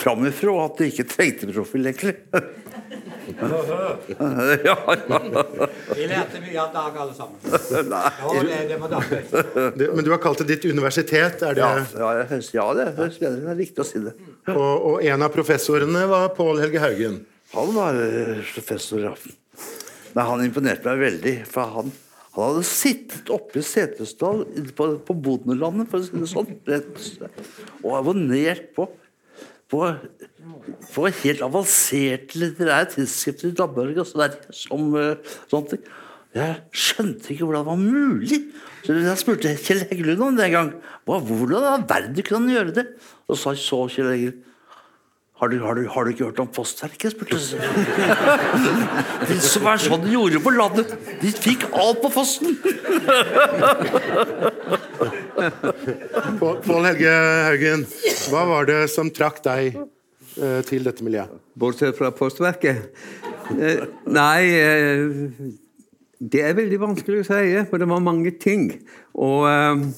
framifrå at de ikke trengte profil, egentlig. ja, ja. Vi lærte mye av Dag, alle sammen. Nei. det, det var Dag. Men du har kalt det ditt universitet, er det? Ja, ja, jeg høres- ja, det høres bedre ut. Det er riktig å si det. Og, og en av professorene var Pål Helge Haugen. Han var eh, professor, ja. Nei, han imponerte meg veldig. For han, han hadde sittet oppe i Setesdal på, på Bodenlandet for å si det sånn, og abonnert på på, på helt avanserte litterære tidsskrifter i Danmark og så der, som uh, sånne ting. Jeg skjønte ikke hvordan det var mulig. Så Jeg spurte Kjell Heggelund om det en gang. Hvordan i all verden kunne han gjøre det? Og så så Kjell Heggelund har du, har, du, har du ikke hørt om postverket? spurte jeg. De som er sånn de gjorde på landet. De fikk alt på fossen. Pål Pål Helge Haugen, hva var det som trakk deg eh, til dette miljøet? Bortsett fra postverket? Eh, nei eh, Det er veldig vanskelig å si, for det var mange ting. Og eh,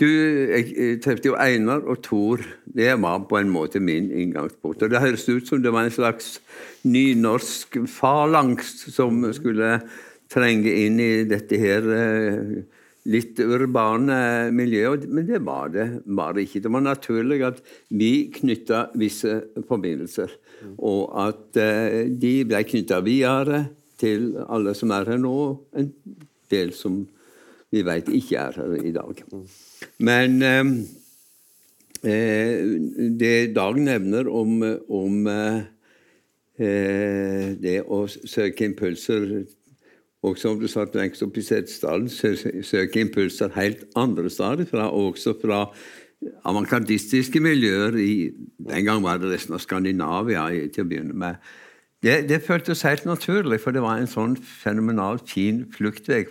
du Jeg trefte jo Einar og Thor. Det var på en måte min inngangsport. Og det høres ut som det var en slags nynorsk falangs som skulle trenge inn i dette her eh, litt urbane miljøet, men det var det bare ikke. Det var naturlig at vi knytta visse forbindelser, og at eh, de ble knytta videre til alle som er her nå, en del som vi vet ikke er her i dag. Men eh, eh, det Dag nevner om, om eh, det å søke impulser og som du satt lengst oppe i Setesdalen, sø- søke impulser helt andre steder fra, også fra avantgardistiske miljøer i Den gang var det resten av Skandinavia til å begynne med. Det, det føltes helt naturlig, for det var en sånn fenomenalt fin fluktvei.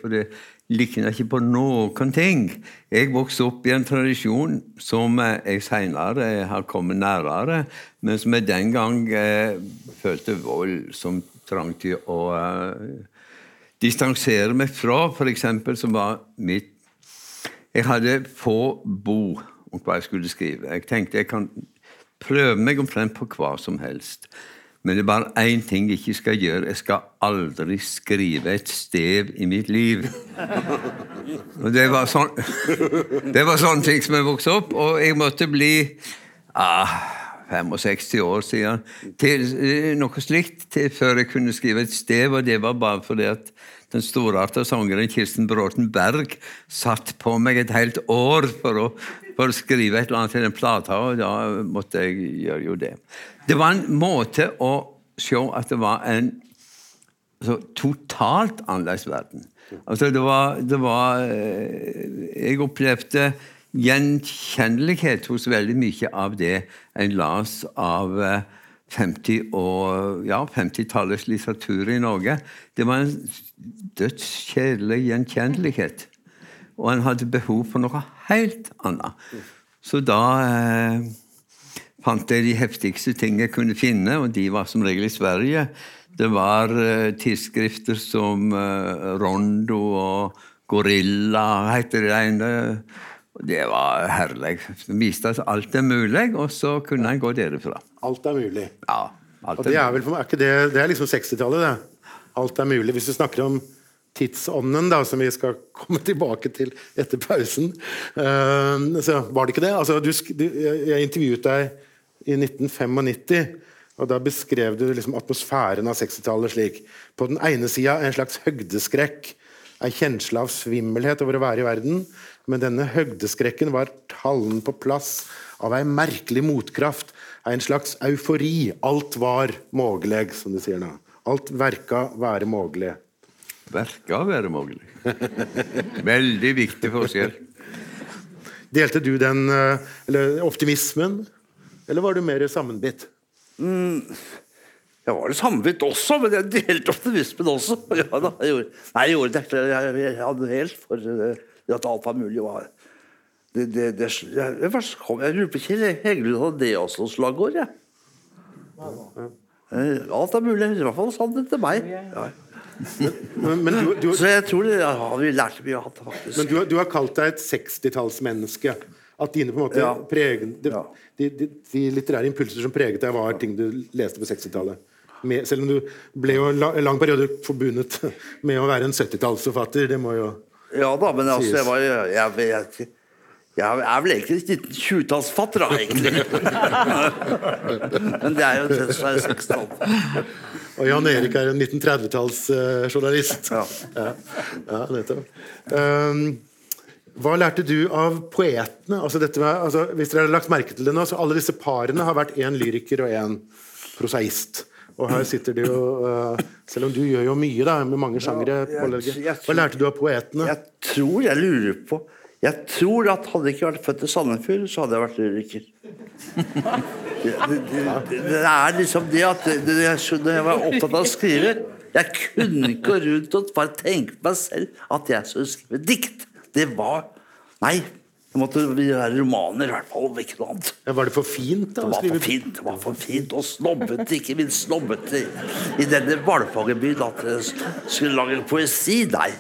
Likna ikke på noen ting. Jeg vokste opp i en tradisjon som eh, jeg senere har kommet nærmere, men som jeg den gang eh, følte voldsomt trang til å eh, distansere meg fra. For eksempel, som var mitt Jeg hadde få bo om hva jeg skulle skrive. Jeg tenkte jeg kan prøve meg omtrent på hva som helst. Men det er bare én ting jeg ikke skal gjøre. Jeg skal aldri skrive et stev i mitt liv. Og det var sånn Det var sånne ting som jeg vokste opp, og jeg måtte bli ah, 65 år siden til eh, noe slikt til før jeg kunne skrive et stev, og det var bare fordi at den storarta sangeren Kirsten Bråten Berg satt på meg et helt år for å, for å skrive et eller annet til den plata, og da måtte jeg gjøre jo det. Det var en måte å se at det var en altså, totalt annerledes verden. Altså, det var, det var eh, Jeg opplevde gjenkjennelighet hos veldig mye av det en las av 50- og ja, 50-tallets litteratur i Norge. Det var en dødskjedelig gjenkjennelighet. Og han hadde behov for noe helt annet. Så da eh, fant jeg de heftigste ting jeg kunne finne, og de var som regel i Sverige. Det var eh, tidsskrifter som eh, Rondo og Gorilla, heter det ene. Det var herlig. Det viste at alt er mulig, og så kunne en gå derifra. Alt er mulig. Ja, alt Og det er vel er det, det er liksom 60-tallet, det. Alt er mulig. Hvis du snakker om tidsånden, da, som vi skal komme tilbake til etter pausen, uh, så var det ikke det. Altså, du, du, jeg intervjuet deg i 1995. Og Da beskrev du liksom atmosfæren av 60-tallet slik. På den ene sida en slags høgdeskrekk, en kjensle av svimmelhet over å være i verden. Men denne høgdeskrekken var tallen på plass av ei merkelig motkraft, en slags eufori. Alt var mulig, som du sier nå. Alt verka være mulig. Verka være mulig. Veldig viktig forskjell. Delte du den eller, optimismen, eller var du mer sammenbitt? Mm, jeg var sammenbitt også, men jeg delte optimismen også. Ja, da, jeg gjorde, nei, jeg gjorde det. Jeg, jeg hadde helt for at alt var mulig. Var. Det, det, det, jeg, jeg, jeg lurer på ikke Heggelund hadde det også slagord, jeg. Alt er mulig. I hvert fall sa han det til meg. Ja. Men, men du, du, så jeg tror det, ja, vi lærte mye av det, faktisk. Men du, du har kalt deg et 60-tallsmenneske. At dine på en måte ja. pregen, de, de, de, de, litterære impulser som preget deg, var ting du leste på 60-tallet. Selv om du ble jo en lang periode forbundet med å være en 70-tallsforfatter. Det må jo Ja da, men altså, jeg var jeg, jeg, jeg er vel egentlig en 20-tallsfatter, da, egentlig. men det er jo det som er 60-tall. Og Jan Erik er en 1930-tallsjournalist. Uh, ja. ja. ja, nettopp. Um, hva lærte du av poetene? Altså med, altså, hvis dere har lagt merke til det nå, så Alle disse parene har vært én lyriker og én prosaist. Og her sitter de jo uh, Selv om du gjør jo mye da, med mange sjangere. Hva lærte du av poetene? Jeg tror jeg lurer på Jeg tror at hadde jeg ikke vært født i Sandefjord, så hadde jeg vært lyriker. Det, det, det, det er liksom det at jeg var opptatt av å skrive Jeg kunne ikke gå rundt og bare tenke meg selv at jeg skulle skrive dikt. Det var Nei. Det måtte være romaner, i hvert fall. Ikke noe annet. Var det for fint? da? Det var for fint, det var for fint og snobbete. Ikke minst snobbete i denne hvalfangerbyen at jeg skulle lage poesi. Nei.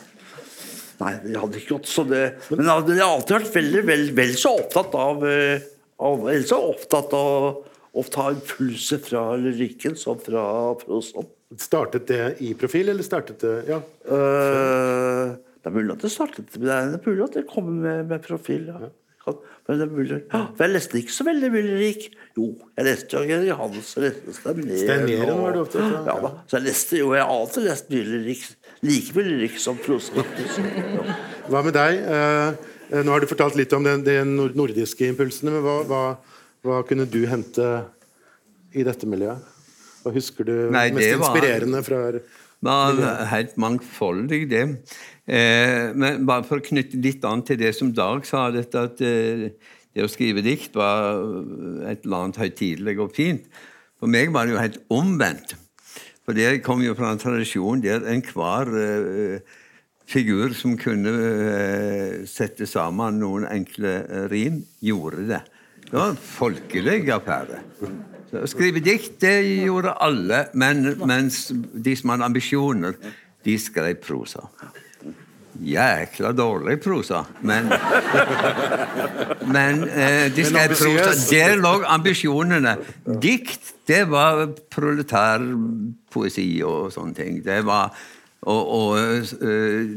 Nei, det hadde ikke gått så det Men jeg har alltid vært veldig vel, vel så opptatt av, eh, av Vel så opptatt av å ta impulser fra lyrikken som fra prosaen. Startet det i profil, eller startet det Ja. Uh, det er mulig at det startet Det er mulig at det kommer med, med profil. ja. Men det er mulig. Ja, for jeg leste ikke så veldig mye lyrikk. Jo, jeg leste jo Johannes og leste Steineren. var du opptatt av? Ja, da. Så jeg leste jo, jeg har alltid lest mye lyrikk. Like liksom lyrikk som prosa. Hva med deg? Eh, nå har du fortalt litt om de nordiske impulsene, men hva, hva, hva, kunne du hente i dette miljøet? Hva husker du Nei, mest inspirerende fra Det var helt mangfoldig, det. Eh, men bare for å knytte litt an til det som Dag sa, dette at eh, det å skrive dikt var et eller annet høytidelig og fint. For meg var det jo helt omvendt. For det kom jo fra en tradisjon der enhver uh, figur som kunne uh, sette sammen noen enkle rim, gjorde det. Det var en folkelig affære. Å skrive dikt det gjorde alle, men, mens de som hadde ambisjoner, de skrev prosa. Jækla dårlig prosa, men Men eh, de skrev prosa. Der lå ambisjonene. Dikt, det var proletærpoesi og sånne ting. Det var og, og uh,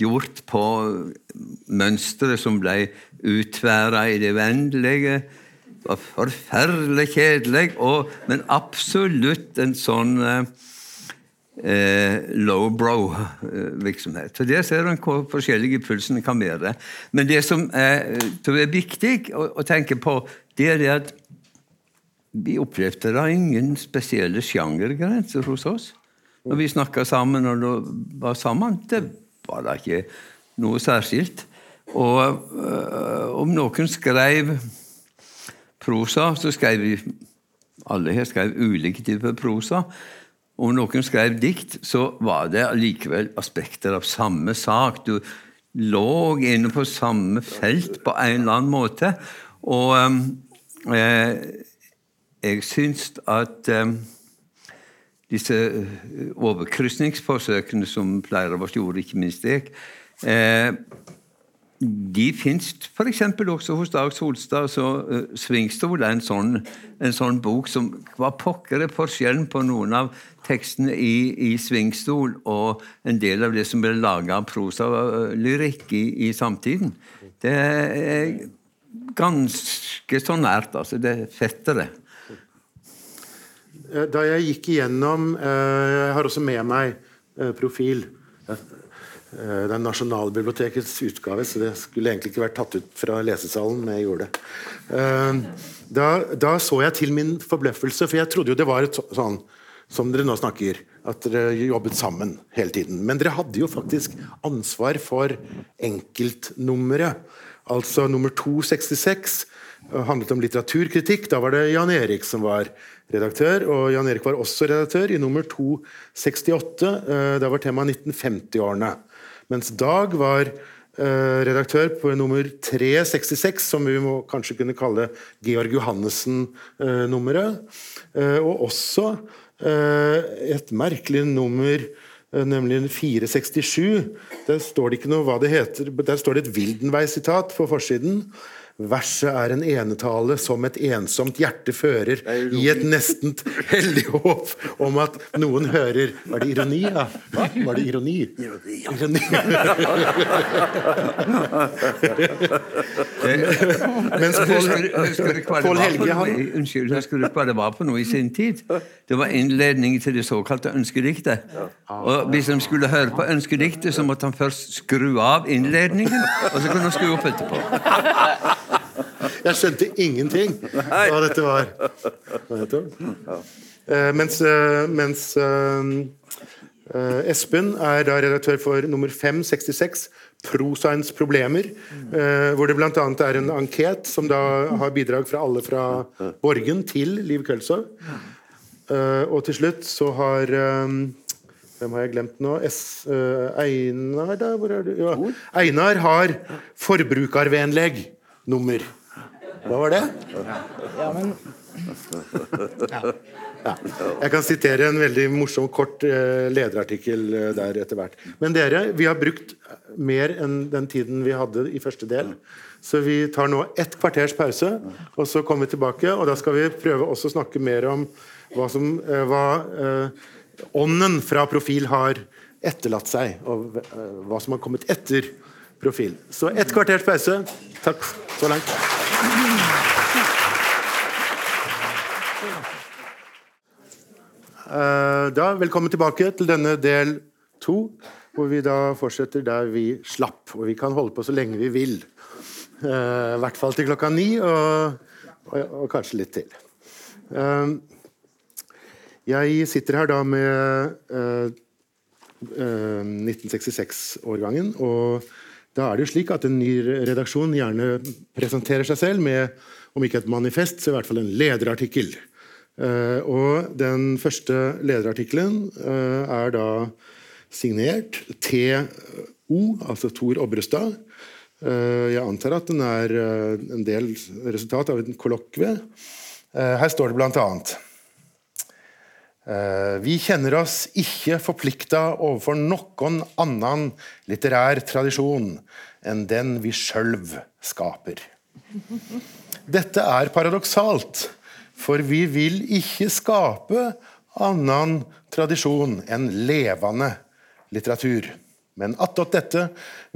gjort på mønstre som ble utværa i det uendelige. var forferdelig kjedelig, og, men absolutt en sånn uh, eh, lowbrow-virksomhet. Så Der ser en hvor forskjellige pulsene kan være. Men det som er, er viktig å, å, tenke på, det er det at vi opplevde da ingen spesielle sjangergrenser hos oss. Når vi snakka sammen og var sammen, det var da ikke noe særskilt. Og øh, om noen skrev prosa, så skrev vi Alle her skrev ulike typer prosa. Om noen skrev dikt, så var det likevel aspekter av samme sak. Du lå inne på samme felt på en eller annen måte. Og eh, jeg syns at eh, disse overkrysningsforsøkene som flere av oss gjorde, ikke minst jeg, eh, de fins f.eks. også hos Dag Solstad. så uh, Svingstol er en sånn, en sånn bok som Hva pokker er forskjellen på noen av tekstene i, i, Svingstol og en del av det som ble laga av prosalyrikk uh, i, i samtiden? Det er ganske så nært. altså. Det er fettere. Da jeg gikk igjennom Jeg har også med meg profil. Eh, det er Nasjonalbibliotekets utgave, så det skulle egentlig ikke vært tatt ut fra lesesalen, men jeg gjorde det. Eh, da, da så jeg til min forbløffelse, for jeg trodde jo det var et sånn som dere nå snakker, at dere jobbet sammen hele tiden. Men dere hadde jo faktisk ansvar for enkeltnummeret. Altså nummer 266 eh, handlet om litteraturkritikk. Da var det Jan Erik som var redaktør, og Jan Erik var også redaktør i nummer 268. Da var temaet 1950-årene. Mens Dag var eh, redaktør på nummer 366, som vi må kanskje kunne kalle Georg Johannessen-nummeret. Eh, og også eh, et merkelig nummer nemlig 467. Der står det ikke noe hva det heter. Der står det et Wildenvei-sitat på forsiden. Verset er en enetale som et ensomt hjerte fører, i et nesten hellig håp om at noen hører Var det ironi, da? Hva? Var det ironi? Ironi. Mens Pål Helge han Unnskyld, jeg skulle hva det var på noe i sin tid? Det var innledning til det såkalte ønskediktet. Og Hvis de skulle høre på ønskediktet, så måtte han først skru av innledningen, og så kunne han skru opp etterpå. Jeg skjønte ingenting hva dette var. Uh, mens, uh, mens uh, Espen er da redaktør for nummer 566, Prosaens problemer, hvor det bl.a. er en anket som da har bidrag fra alle fra Borgen til Liv Kølsov. og til slutt så har hvem har jeg glemt nå? S, Einar, da? Hvor er du? Ja. Einar har forbrukervennlig nummer. Hva var det? Ja, men ja. Ja. Jeg kan sitere en veldig morsom, kort uh, lederartikkel uh, der etter hvert. Men dere, vi har brukt mer enn den tiden vi hadde i første del. Så vi tar nå ett kvarters pause, og så kommer vi tilbake. Og da skal vi prøve også å snakke mer om hva, som, uh, hva ånden fra Profil har etterlatt seg, og hva som har kommet etter Profil. Så ett kvarters pause. Takk så langt. Eh, da, velkommen tilbake til denne del to, hvor vi da fortsetter der vi slapp. Og vi kan holde på så lenge vi vil. Uh, I hvert fall til klokka ni, og, og, og kanskje litt til. Uh, jeg sitter her da med uh, 1966-årgangen, og da er det jo slik at en ny redaksjon gjerne presenterer seg selv med om ikke et manifest, så i hvert fall en lederartikkel. Eh, og den første lederartikkelen eh, er da signert TO, altså Tor Obrestad. Eh, jeg antar at den er en del resultat av en kollokvie. Her står det blant annet vi kjenner oss ikke forplikta overfor noen annen litterær tradisjon enn den vi sjøl skaper. Dette er paradoksalt, for vi vil ikke skape annen tradisjon enn levende litteratur. Men attåt dette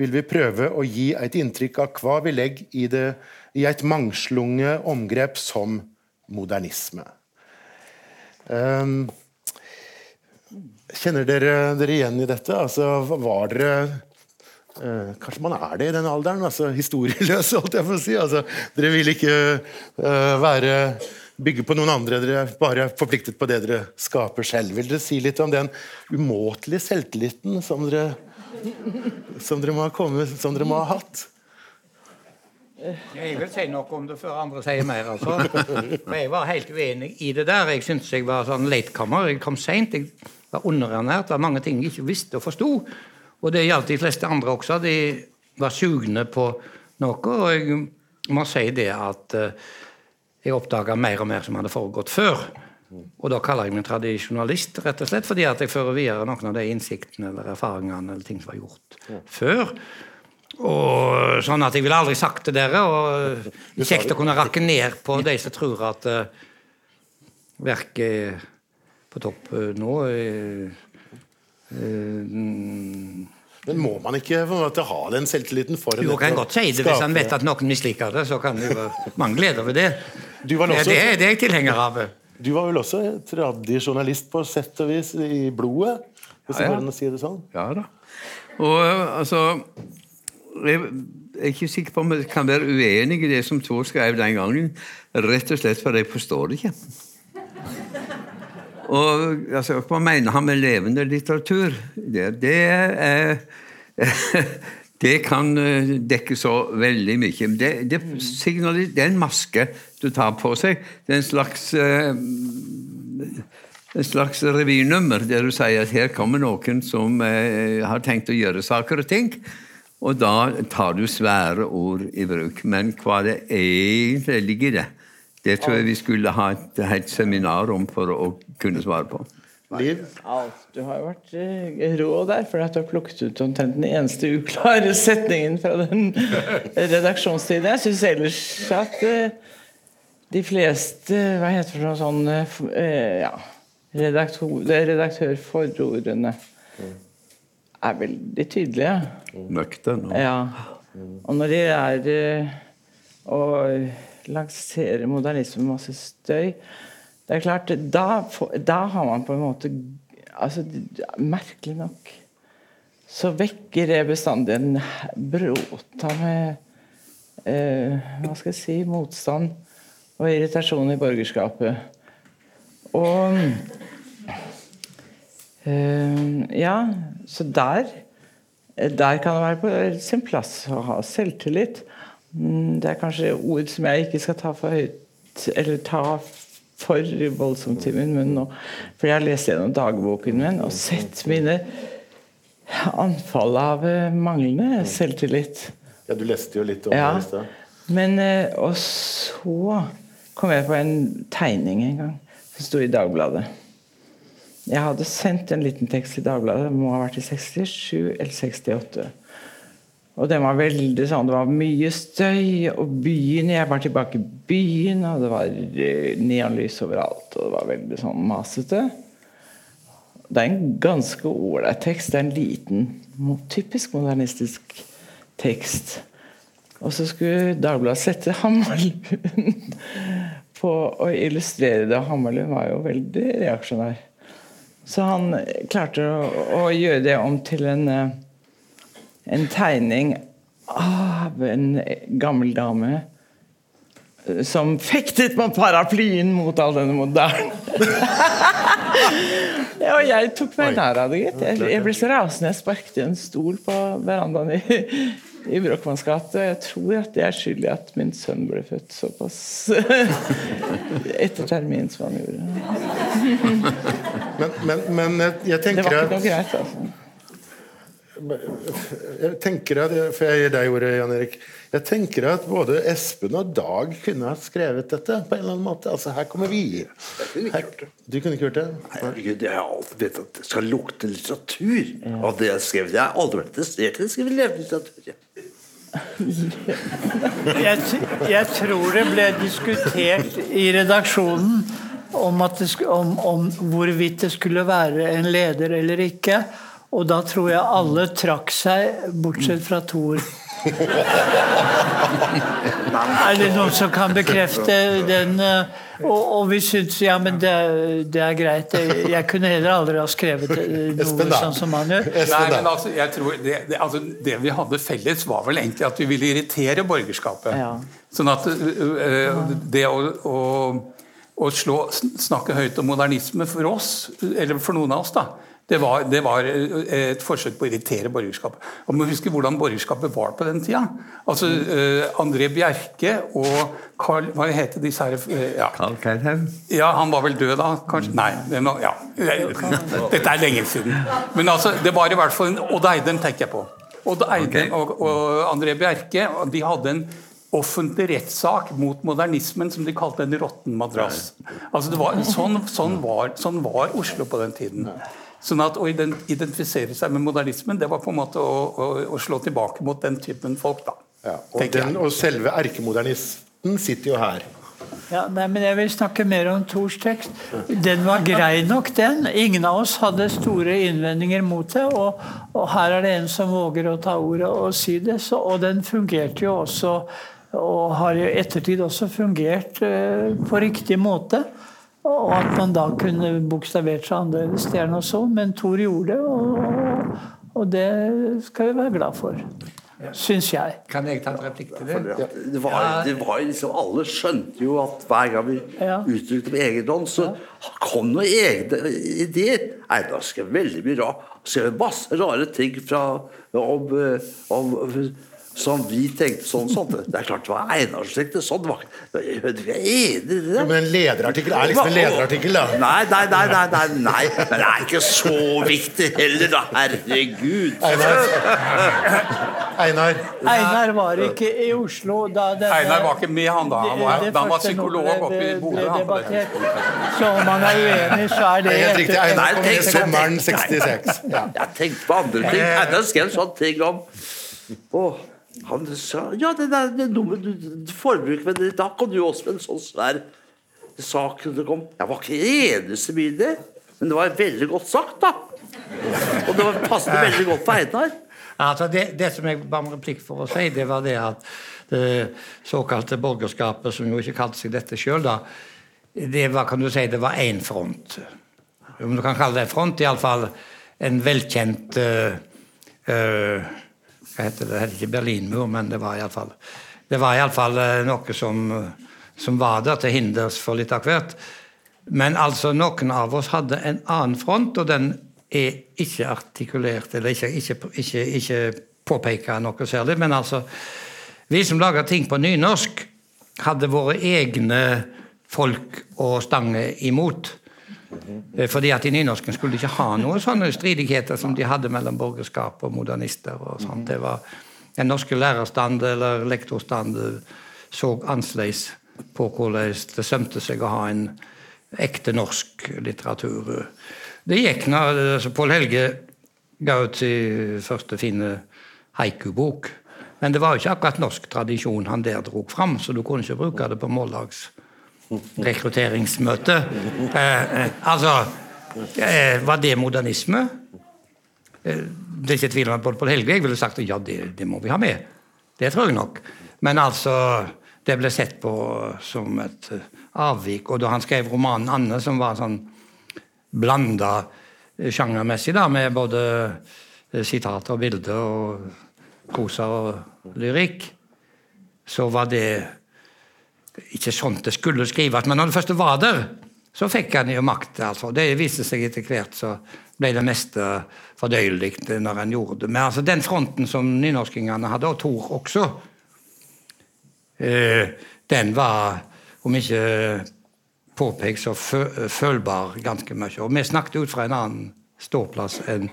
vil vi prøve å gi et inntrykk av hva vi legger i, det, i et mangslunge omgrep som modernisme. Um, kjenner dere dere igjen i dette? Altså, var dere uh, Kanskje man er det i den alderen? altså Historieløs, holdt jeg på å si. Altså, dere vil ikke uh, være bygge på noen andre. Dere er bare forpliktet på det dere skaper selv. Vil dere si litt om den umåtelige selvtilliten som dere, som dere, må, ha kommet, som dere må ha hatt? Jeg vil si noe om det før andre sier mer. altså. For Jeg var helt uenig i det der. Jeg syntes jeg var sånn latecomer. Jeg kom seint. Jeg var underernært. Det var mange ting jeg ikke visste og forsto. Og det gjaldt de fleste andre også. De var sugne på noe. Og jeg må si det at uh, jeg oppdaga mer og mer som hadde foregått før. Og da kaller jeg meg tradisjonalist, rett og slett, fordi at jeg fører videre noen av de innsiktene eller erfaringene eller ting som var gjort før. Og sånn at Jeg ville aldri sagt til dere. og Kjekt å kunne rakke ned på de som tror at uh, verket er på topp uh, nå. Uh, uh, men må man ikke måte, ha den selvtilliten for Jo, kan godt si det hvis han vet at noen misliker det. Så kan det være mange gleder ved det. Også, det, det, er jeg tilhenger av. Du var vel også tradisjonalist på sett og vis i blodet? Hvis ja, ja. si det sånn? Ja da. Og altså Jeg er ikke sikker på om jeg kan være uenig i det som Thor skrev den gangen. Rett og slett fordi jeg forstår det ikke. Og altså, Hva mener han med levende litteratur? Det, det, er, det kan eh, dekke så veldig mye. Det, det, det, er en maske du tar på seg. Det er en slags uh, en slags revynummer der du sier at her kommer noen som eh, har tenkt å gjøre saker og ting. Og da tar du svære ord i bruk. Men hva det egentlig ligger i det, det tror jeg vi skulle ha et helt seminar om for å kunne svare på. Liv? Du har jo vært eh, rå der, for at du har plukket ut omtrent den eneste uklare setningen fra den redaksjonstiden. Jeg syns ellers at eh, de fleste Hva heter det sånn eh, ja, redaktør, redaktørforordene er veldig tydelige. Nøkterne. Ja. Og når de er og lanserer modernisme med masse støy Det er klart, da, da har man på en måte altså, Merkelig nok så vekker det bestandig en bråta med eh, Hva skal jeg si motstand og irritasjon i borgerskapet. Og eh, Ja, så der der kan det være på sin plass å ha selvtillit. Mm, det er kanskje ord som jeg ikke skal ta for høyt Eller ta for voldsomt i min munn nå. For jeg har lest gjennom dagboken min og sett mine anfall av eh, manglende selvtillit. Ja, du leste jo litt om ja. det i stad. Men eh, Og så kom jeg på en tegning en gang som sto i Dagbladet. Jeg hadde sendt en liten tekst til Dagbladet, det må ha vært i 67 eller 68. Og den var veldig sånn, Det var mye støy, og byen Jeg var tilbake i byen, og det var eh, neonlys overalt. Og det var veldig sånn masete. Det er en ganske ålreit tekst. Det er en liten, typisk modernistisk tekst. Og så skulle Dagbladet sette Hammerlund på å illustrere det. Hammerlund var jo veldig reaksjonær. Så han klarte å, å gjøre det om til en eh, en tegning av en gammel dame som fektet med paraplyen mot all denne moderne ja, Og jeg tok meg nær av det, gitt. Jeg, jeg ble så rasende. Jeg sparket en stol på verandaen i, i Brochmannsgate. Jeg tror at det er skyld i at min sønn ble født såpass etter termin som han gjorde. Men, men, men jeg, jeg Det var ikke noe greit, altså. Jeg tenker at, For jeg gir deg ordet, Jan Erik. Jeg tenker at både Espen og Dag kunne ha skrevet dette på en eller annen måte. Altså, her kommer vi. Her, du kunne ikke gjort det? Herregud, jeg har alltid vet at det skal lukte litteratur av det jeg har skrevet. Jeg har aldri vært interessert i å skrive levende litteratur. jeg. Jeg, jeg tror det ble diskutert i redaksjonen om, at det, om, om hvorvidt det skulle være en leder eller ikke. Og da tror jeg alle trakk seg, bortsett fra Thor. Er det noen som kan bekrefte den? eh, Og, og vi syns ja, men det, det er greit. Jeg kunne heller aldri ha skrevet Espen, noe sånn som han gjør. Nei, men altså, jeg tror det, det, altså, det vi hadde felles, var vel egentlig at vi ville irritere borgerskapet. Ja. Sånn at øh, det å, å, å slå, snakke høyt om modernisme for oss, eller for noen av oss, da, det var, det var øh, et forsøk på å irritere borgerskapet. Og man må huske hvordan borgerskapet var på den tida. Altså, uh, André Bjerke og Carl Hva heter disse her øh, ja. Carl Keilhaug. Ja, han var vel død da, kanskje? Nei. Det er ja. Dette er lenge siden. Men altså, det var i hvert fall en Odd Eidem tenker jeg på. Odd Eidem og, og André Bjerke de hadde en offentlig rettssak mot modernismen som de kalte en råtten madrass. Altså var, sånn, sånn, var, sånn var Oslo på den tiden. Sånn at Å identifisere seg med modernismen det var på en måte å, å, å slå tilbake mot den typen folk. da. Ja, og, den, og selve erkemodernisten sitter jo her. Ja, nei, men Jeg vil snakke mer om Thors tekst. Den var grei nok, den. Ingen av oss hadde store innvendinger mot det. Og, og her er det en som våger å ta ordet og si det. Så, og den fungerte jo også, og har i ettertid også fungert uh, på riktig måte. Og at man da kunne bokstavert seg annerledes, det er nå så. Men Thor gjorde det, og, og det skal vi være glad for. Syns jeg. Kan jeg ta en replikk til det? Det var, det var liksom, Alle skjønte jo at hver gang vi Ja. uttrykte på egen hånd, så kom noen egne ideer. Nei, da skrev veldig mye rart. Skrev masse rare ting fra, om, eh, om som vi tenkte sånn sånn. Det er klart det var Einar som tenkte sånn. Det var, vi er enig i det. Men en lederartikkel er liksom en lederartikkel, da. Nei, nei, nei, nei, nei, nei. Men det er ikke så viktig heller, da. Herregud. Einar. Einar. Einar var ikke i Oslo da denne Einar var ikke med, han da. Han var, det da han var psykolog oppe i Bodø. det. Så om han er uenig, så er Det det helt riktig. Einar kom i sommeren 66. Ja. Jeg tenkte på andre ting. Einar skrev sånne ting om Åh, Han sa Ja, det der det dumme du- du- forbruk, men da kom du også med en sånn svær sak. Det kom. Jeg var ikke eneste det, men det var veldig godt sagt, da. Og det var passet veldig godt på Einar. Altså det, det som jeg ba om replikk for å si, det var det at det såkalte borgerskapet, som jo ikke kalte seg dette sjøl, det var kan du si, det var én front. Om du kan kalle det en front, iallfall en velkjent uh, eh, Hva heter det? Det heter ikke Berlinmur, men det var iallfall Det var uh, noe som, som var der til hinders for litt av hvert. Men altså, noen av oss hadde en annen front, og den er ikke artikulert, eller ikke, ikke, ikke, ikke påpeka noe særlig. Men altså, vi som lager ting på nynorsk, hadde våre egne folk å stange imot. Eh, Fordi at i nynorsken skulle de ikke ha noen sånne stridigheter som de hadde mellom borgerskap og modernister. og sånt. Det var Den norske lærerstand eller lektorstand eh, så annerledes på hvordan det sømte seg å ha en ekte norsk litteratur. Det gikk når altså Pål Helge ga ut sin første fine haiku-bok. Men det var jo ikke akkurat norsk tradisjon han der drog fram, så du kunne ikke bruke det på måldags rekrutteringsmøte. Eh, eh, altså eh, Var det modernisme? Eh, det er ikke tvil om at både Pål Helge jeg ville sagt ja, det, det må vi ha med. Det tror jeg nok. Men altså det ble sett på som et avvik. Og da han skrev romanen 'Anne', som var sånn blanda sjangermessig, da, med både sitater og bilder og prosa og lyrikk, så var det ikke sånt det skulle skrives. Men når det først var der, så fikk han jo makt. altså. Det viste seg etter hvert, så ble det meste fordøyelig når han gjorde det. Men altså, den fronten som nynorskingene hadde, og Tor også, eh, den var, om ikke påpekt, så følbar ganske mye. Og vi snakket ut fra en annen ståplass enn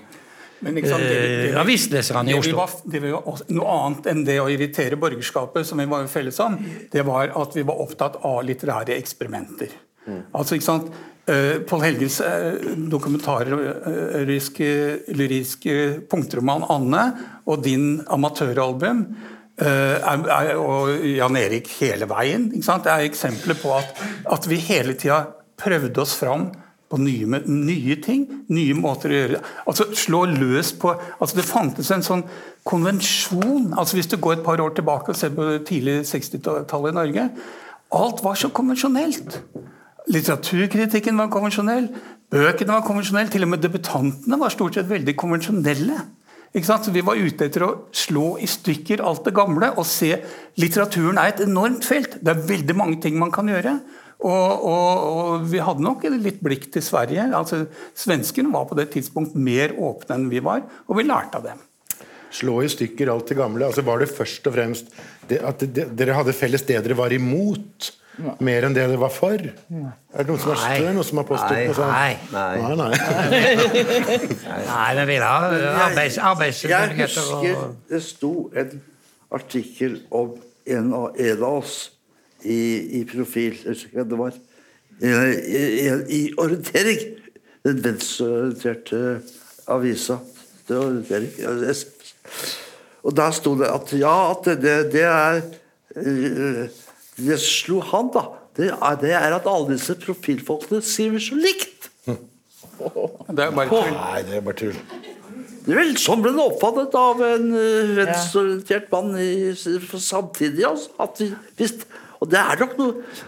men ikke sant, det, det, det, avisleserne i Oslo. Var, det var noe annet enn det å irritere borgerskapet, som vi var felles om. Det var at vi var opptatt av litterære eksperimenter. Mm. Altså, ikke sant, uh, Pål Helges uh, dokumentariske lyriske punktroman 'Anne' og din amatøralbum uh, er, er, og Jan Erik hele veien ikke sant, det er eksempler på at, at vi hele tida prøvde oss fram på nye, nye, ting, nye måter å gjøre det Altså slå løs på altså Det fantes en sånn konvensjon altså Hvis du går et par år tilbake og ser på tidlig 60-tallet i Norge Alt var så konvensjonelt. Litteraturkritikken var konvensjonell, bøkene var konvensjonelle, til og med debutantene var stort sett veldig konvensjonelle. Så Vi var ute etter å slå i stykker alt det gamle og se Litteraturen er et enormt felt. Det er veldig mange ting man kan gjøre. Og, og, og, vi hadde nok litt blikk til Sverige. altså Svenskene var på det tidspunkt mer åpne enn vi var, og vi lærte av dem. Slå i stykker alt det gamle. altså Var det først og fremst det, at det, dere hadde felles det dere var imot? Ja. Mer enn det dere var for? Ja. Er det noen som har, nei. noen som har påstått noe sånt? Nei. Nei, nei. nei men vi har arbeids, arbeidsmuligheter. Jeg husker det sto en artikkel om en av, en av oss i, i profil. Jeg husker ikke hva det var. I, i, i orientering. Den venstreorienterte avisa. Det var orientering. Og der sto det at ja, at det, det er eh, Det slo han, da. Det er, det er at alle disse profilfolkene skriver så likt. Det er bare tull. Nei, det er bare tull. Vel Sånn ble det oppfattet av en uh, venstreorientert mann i, samtidig. Altså, at hvis, og det er nok noe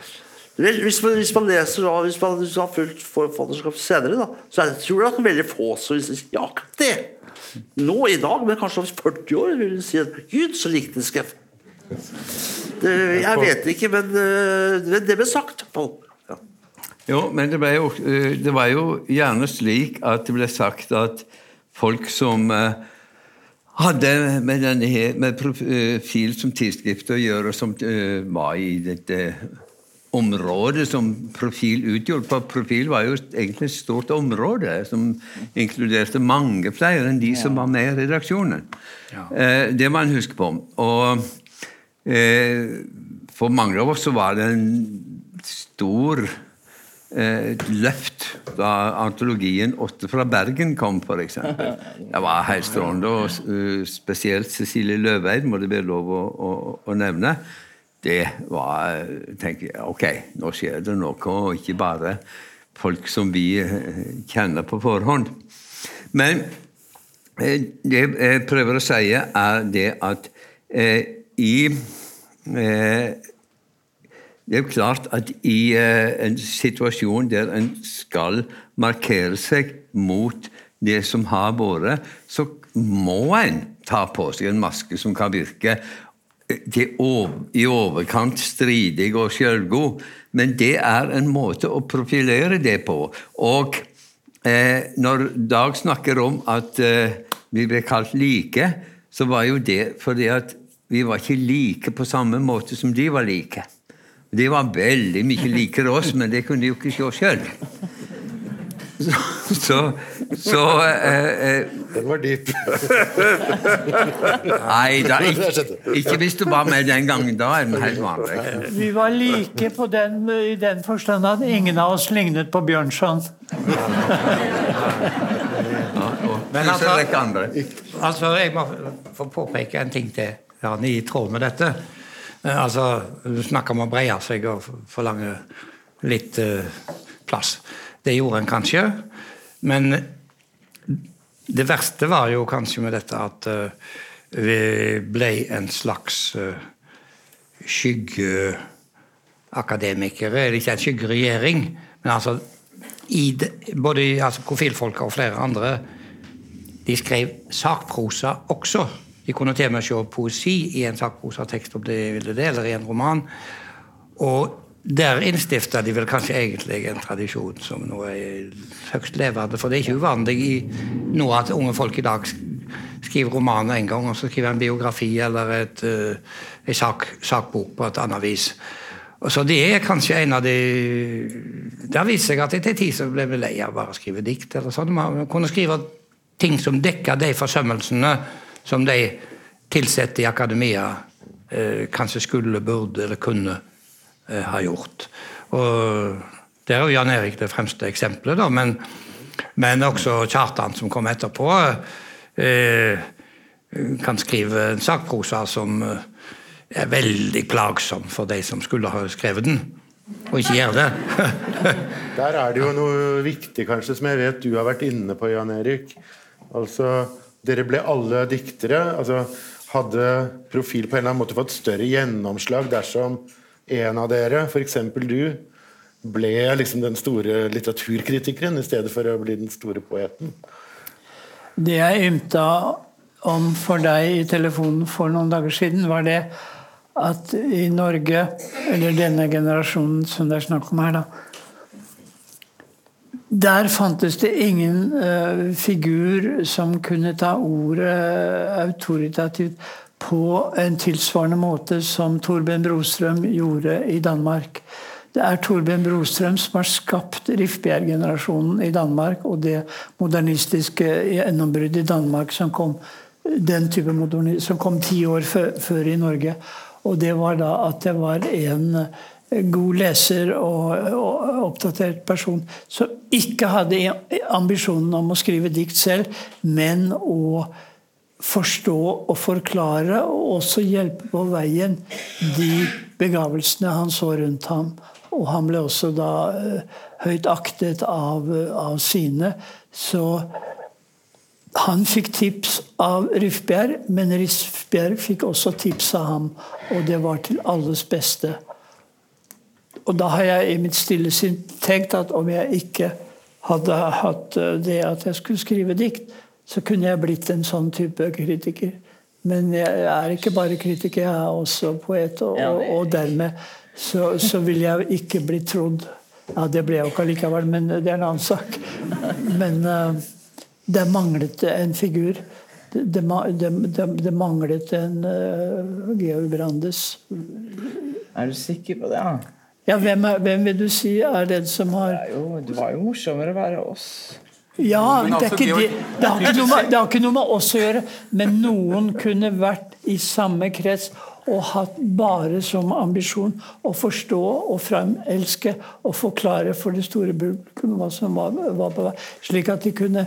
hvis man, hvis man leser da, hvis man, hvis man har fulgt forfatterskap senere, da, så er det, tror jeg at veldig få som sier ja, akkurat det. Nå i dag, men kanskje om 40 år, vil de si at Gud, så likte Skreff. Jeg vet ikke, men det, det ble sagt. Ja. Jo, men det, jo, eh, det, var jo gjerne slik at det ble sagt at folk som uh, hadde med, denne, med profil som tidsskrift å gjøre, som uh, var i dette området som profil utgjorde. For profil var jo egentlig et stort område som inkluderte mange flere enn de ja. som var med i redaksjonen. Ja. Uh, det må en huske på. Og uh, for mange av oss så var det en stor et løft da antologien 'Åtte fra Bergen' kom, f.eks. Det var helt strålende. Og uh, spesielt Cecilie Løveid må det være lov å, å, å nevne. Det var tenker jeg, Ok, nå skjer det noe, og ikke bare folk som vi kjenner på forhånd. Men det jeg prøver å si, er det at i det er jo klart at i uh, en situasjon der en skal markere seg mot det som har vært, så må en ta på seg en maske som kan virke eh, i overkant stridig og sjølgod. Men det er en måte å profilere det på. Og eh, når Dag snakker om at eh, vi ble kalt like, så var jo det fordi at vi var ikke like på samme måte som de var like. De var veldig mye likere oss, men det kunne de jo ikke se sjøl. Så, så, så eh, eh, Den var dyp. Nei da, ikke, ikke, hvis du var med den gangen. Da er den helt vanlig. Vi var like på den, i den forstand at ingen av oss lignet på Bjørnson. Men altså, altså, jeg må få påpeke en ting til, Jan, i tråd med dette. Eh, altså, Du snakker om å breie seg og forlange litt uh, plass. Det gjorde en kanskje. Men det verste var jo kanskje med dette at uh, vi ble en slags uh, skyggeakademikere. Eller ikke en skyggeregjering, men altså de, både altså, profilfolk og flere andre de skrev sakprosa også. De kunne til og med se poesi i en sakprosatekst om de ville det, eller i en roman. Og der innstifta de vel kanskje egentlig en tradisjon som nå er høyst levende. For det er ikke uvanlig i nå at unge folk i dag skriver romaner en gang, og så skriver en biografi eller et, uh, en sak, sakbok på et annet vis. Og så Det er kanskje en av de Det har vist seg at etter tid så ble vi lei av bare å skrive dikt. eller sånn. Man kunne skrive ting som dekker de forsømmelsene som de ansatte i akademia eh, kanskje skulle, burde eller kunne eh, ha gjort. Og Der er jo Jan Erik det fremste eksempelet, da, men, men også Kjartan, som kom etterpå, eh, kan skrive en sakprosa som eh, er veldig plagsom for de som skulle ha skrevet den, og ikke gjør det. Der er det jo noe viktig kanskje som jeg vet du har vært inne på, Jan Erik. Altså, Dere ble alle diktere. altså Hadde profil på en eller annen måte fått større gjennomslag dersom en av dere, f.eks. du, ble liksom den store litteraturkritikeren i stedet for å bli den store poeten? Det jeg ymta om for deg i telefonen for noen dager siden, var det at i Norge, eller denne generasjonen som det er snakk om her, da Der fantes det ingen uh, figur som kunne ta ordet autoritativt på en tilsvarende måte som Torben Brostrøm gjorde i Danmark. Det er Torben Brostrøm som har skapt Rifbjerg-generasjonen i Danmark, og det modernistiske gjennombruddet i Danmark som kom den type som kom ti år før, før, i Norge. Og det var da at det var en god leser og, oppdatert person som ikke hadde ambisjonen om å skrive dikt selv, men å forstå og forklare, og også hjelpe på veien de begavelsene han så rundt ham. Og han ble også da uh, høyt aktet av, av, sine. Så han fikk tips av Rifbjerg, men Rifbjerg fikk også tips av ham. Og det var til alles beste. Og da har jeg i mitt stille sinn tenkt at om jeg ikke hadde hatt eh, det at jeg skulle skrive dikt, så kunne jeg blitt en sånn type kritiker. Men jeg er ikke bare kritiker, jeg er også poet. Og, og, og dermed så, så, vil jeg ikke bli trodd. Ja, det ble jeg jo ikke allikevel, men det er en annen sak. Men uh, det manglet en figur. Det, det, det, det manglet en uh, Georg Brandes. Er du sikker på det? Ja? Ja, hvem, er, hvem, vil du si er den som har Det, jo, det var jo morsommere å være oss. Ja, det, det, det, har med, det, har ikke noe med oss å gjøre, men noen kunne vært i samme krets og hatt bare som ambisjon å forstå og fremelske og forklare for det store publikum hva som var, var på vei, slik at de kunne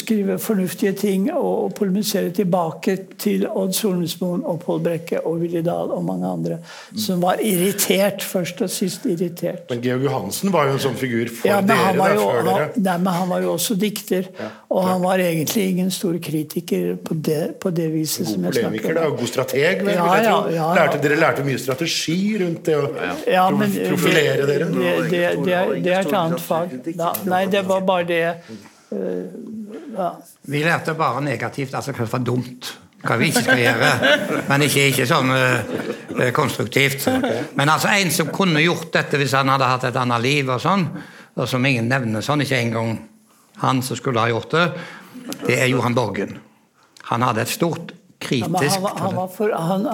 skrive fornuftige ting og polemisere tilbake til Odd Solnesmoen og Pål Brekke og Willy Dahl og mange andre som var irritert, først og sist irritert. Men Georg Johansen var jo en sånn figur for ja, dere? Der, jo, før dere. Nei, men han var jo også dikter. Ja, og han var egentlig ingen stor kritiker på det, på det viset god som jeg snakker om. God strateg, vel, ja, ja, ja, lærte, Dere lærte mye strategi rundt det å profilere men, dere? Det, det, det, er, det er et annet fag. Nei, det var bare det ja. Vi lærte bare negativt, altså hva som var dumt. Hva vi ikke skal gjøre. Men ikke, ikke sånn uh, konstruktivt. Men altså en som kunne gjort dette hvis han hadde hatt et annet liv, og sånn, og som ingen nevner sånn, ikke engang han som skulle ha gjort det, det er Johan Borgen. Han hadde et stort kritisk ja, han, han, for, han,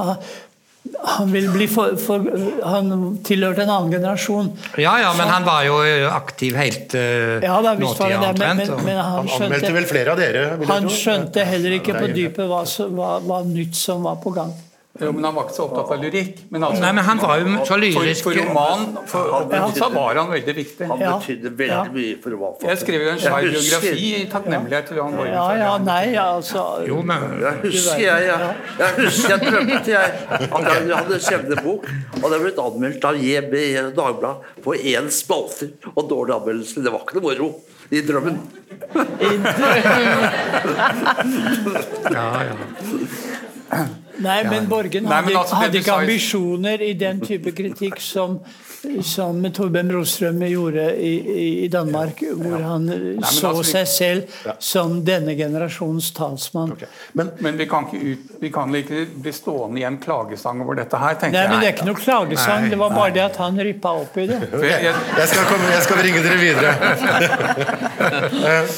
han, for, for, han tilhørte en annen generasjon. Ja, ja, men han var jo aktiv helt uh, ja, da, nåtida omtrent. Men, men, han, skjønte, han, vel flere av dere? Han skjønte heller ikke på dypet hva, hva, hva nytt som var på gang. Jo, men Han var ikke så opptatt av lyrikk. Men, altså, Nei, men han var jo så lyrisk. For, for roman for, han, så var han veldig viktig. Han betydde veldig mye for romanforfatter. Jeg skrev jo en svær biografi i takknemlighet til Johan Borgen. Ja, ja, nei, altså jo, men, Jeg husker jeg, jeg, jeg, husker jeg drømte jeg, at jeg hadde skrevet en bok, og det ble anmeldt av JB Dagbladet på én spalte og dårlig anmeldelse. Det var ikke noe moro i drømmen. ja, ja. Nei, men Borgen Nei, men hadde, altså, hadde ikke ambisjoner i den type kritikk som, som Torben Brostrøm gjorde i, i- i Danmark, hvor han så altså, seg selv som denne generasjons talsmann. Men Men vi kan, ikke ut, vi kan ikke bli stående i en klagesang over dette her, tenker Nei, men Det er ikke noe klagesang, det var bare det at han rippa opp i det. Jeg, jeg, jeg skal, komme, jeg skal bringe dere videre. Eh,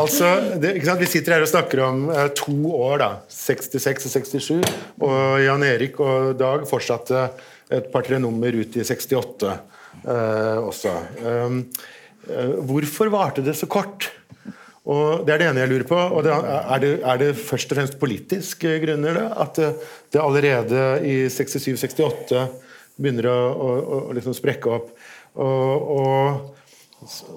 altså, det, ikke sant? Vi sitter her og snakker om eh, to år, da. 66 og 67. Og Jan Erik og Dag fortsatte et par-tre nummer ut i 68 eh, også. Um, eh, hvorfor varte det så kort? Og Det er det ene jeg lurer på. og det, er, det, er det først og fremst politiske grunner? Det, At det, det allerede i 67-68 begynner å, å, å liksom sprekke opp? Og, og,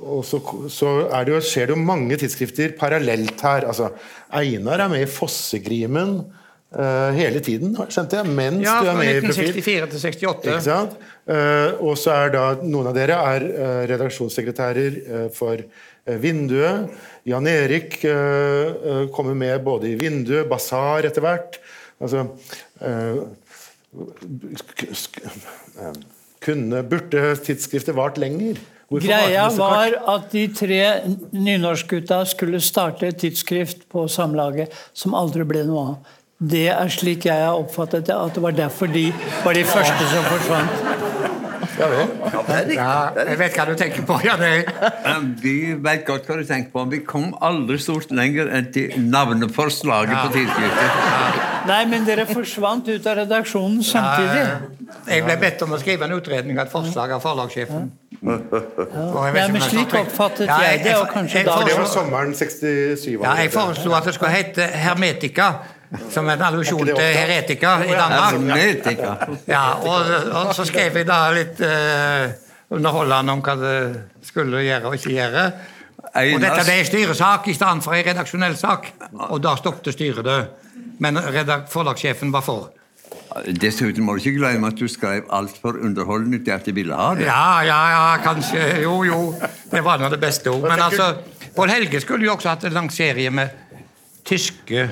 og så, så det jo, skjer det jo mange tidsskrifter parallelt her. altså Einar er med i Fossegrimen eh, hele tiden, skjønte jeg, mens Ja, du fra er med i Profil. 1964 til 68. Ikke sant? Eh, og så er da noen av dere er eh, redaksjonssekretærer eh, for eh, Vinduet. Jan Erik eh, eh, kommer med både i Vinduet, Basar etter hvert. Altså eh, eh, kunne, Burde tidsskriftet vart lenger? Hvorfor Greia var at de tre nynorskgutta skulle starte et tidsskrift på Samlaget som aldri ble noe av. Det er slik jeg har oppfattet det, at det var derfor de var de første som forsvant. Ja. Ja, jeg vet hva du tenker på. Ja, det Vi vet godt hva du tenker på. Vi kom aldri stort lenger enn til navneforslaget på tidsskriftet. Nei, men dere forsvant ut av redaksjonen samtidig. Jeg ble bedt om å skrive en utredning av et forslag av forlagssjefen. Ja, men slik oppfattet Ja, jeg det, og kanskje jeg da- Det var sommeren 67. Ja, jeg foreslo at det skulle hete Hermetika, som en allusjon til heretika i Danmark. Ja, og, og så skrev jeg da litt uh, underholdende om hva det skulle gjøre og ikke gjøre. Og dette ble en styresak i stedet for en redaksjonell sak, og da stoppet styret det. Men forlagssjefen var for. Dessuten må du ikke glemme at du skrev altfor underholdende til at de ville ha det. Ja, ja, ja, kanskje. Jo, jo. Det var nå det beste ord. Men altså, Pål Helge skulle jo også hatt en lang serie med tyske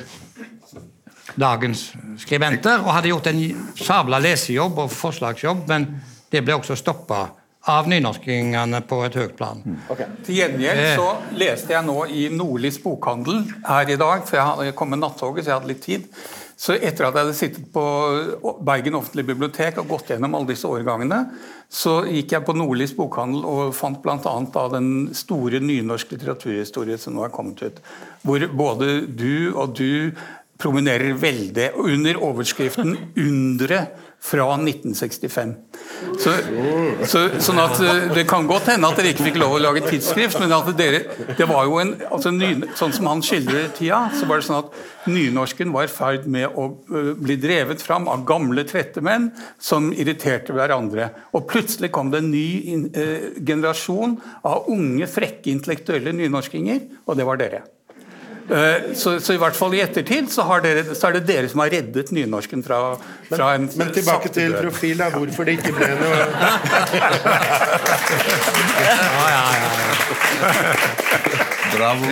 dagens skribenter, og hadde gjort en sabla lesejobb og forslagsjobb, men det ble også stoppa av nynorskingene på et høyt plan. Til gjengjeld så leste jeg nå i Nordlys bokhandel her i dag, for jeg hadde- jeg kom med nattoget, så jeg hadde litt tid. Så etter at jeg hadde sittet på Bergen offentlige bibliotek og gått gjennom alle disse årgangene, så gikk jeg på Nordlys bokhandel og fant bl.a. den store nynorsk litteraturhistorie som nå er kommet ut. Hvor både du og du prominerer veldig under overskriften 'Undre fra 1965'. Så, så, sånn at eh, Det kan godt hende at dere ikke fikk lov å lage tidsskrift, men at dere, det var jo en, altså ny, sånn som han skildrer tida, så var det sånn at nynorsken var i ferd med å eh, bli drevet fram av gamle tvettemenn som irriterte hverandre. Og plutselig kom det en ny in, eh, generasjon av unge, frekke intellektuelle nynorskinger, og det var dere. Eh, Så, så i hvert fall i ettertid så, har dere, så er det dere som har reddet nynorsken fra, fra en Men tilbake til profil, da. Hvorfor det ikke ble noe Bravo.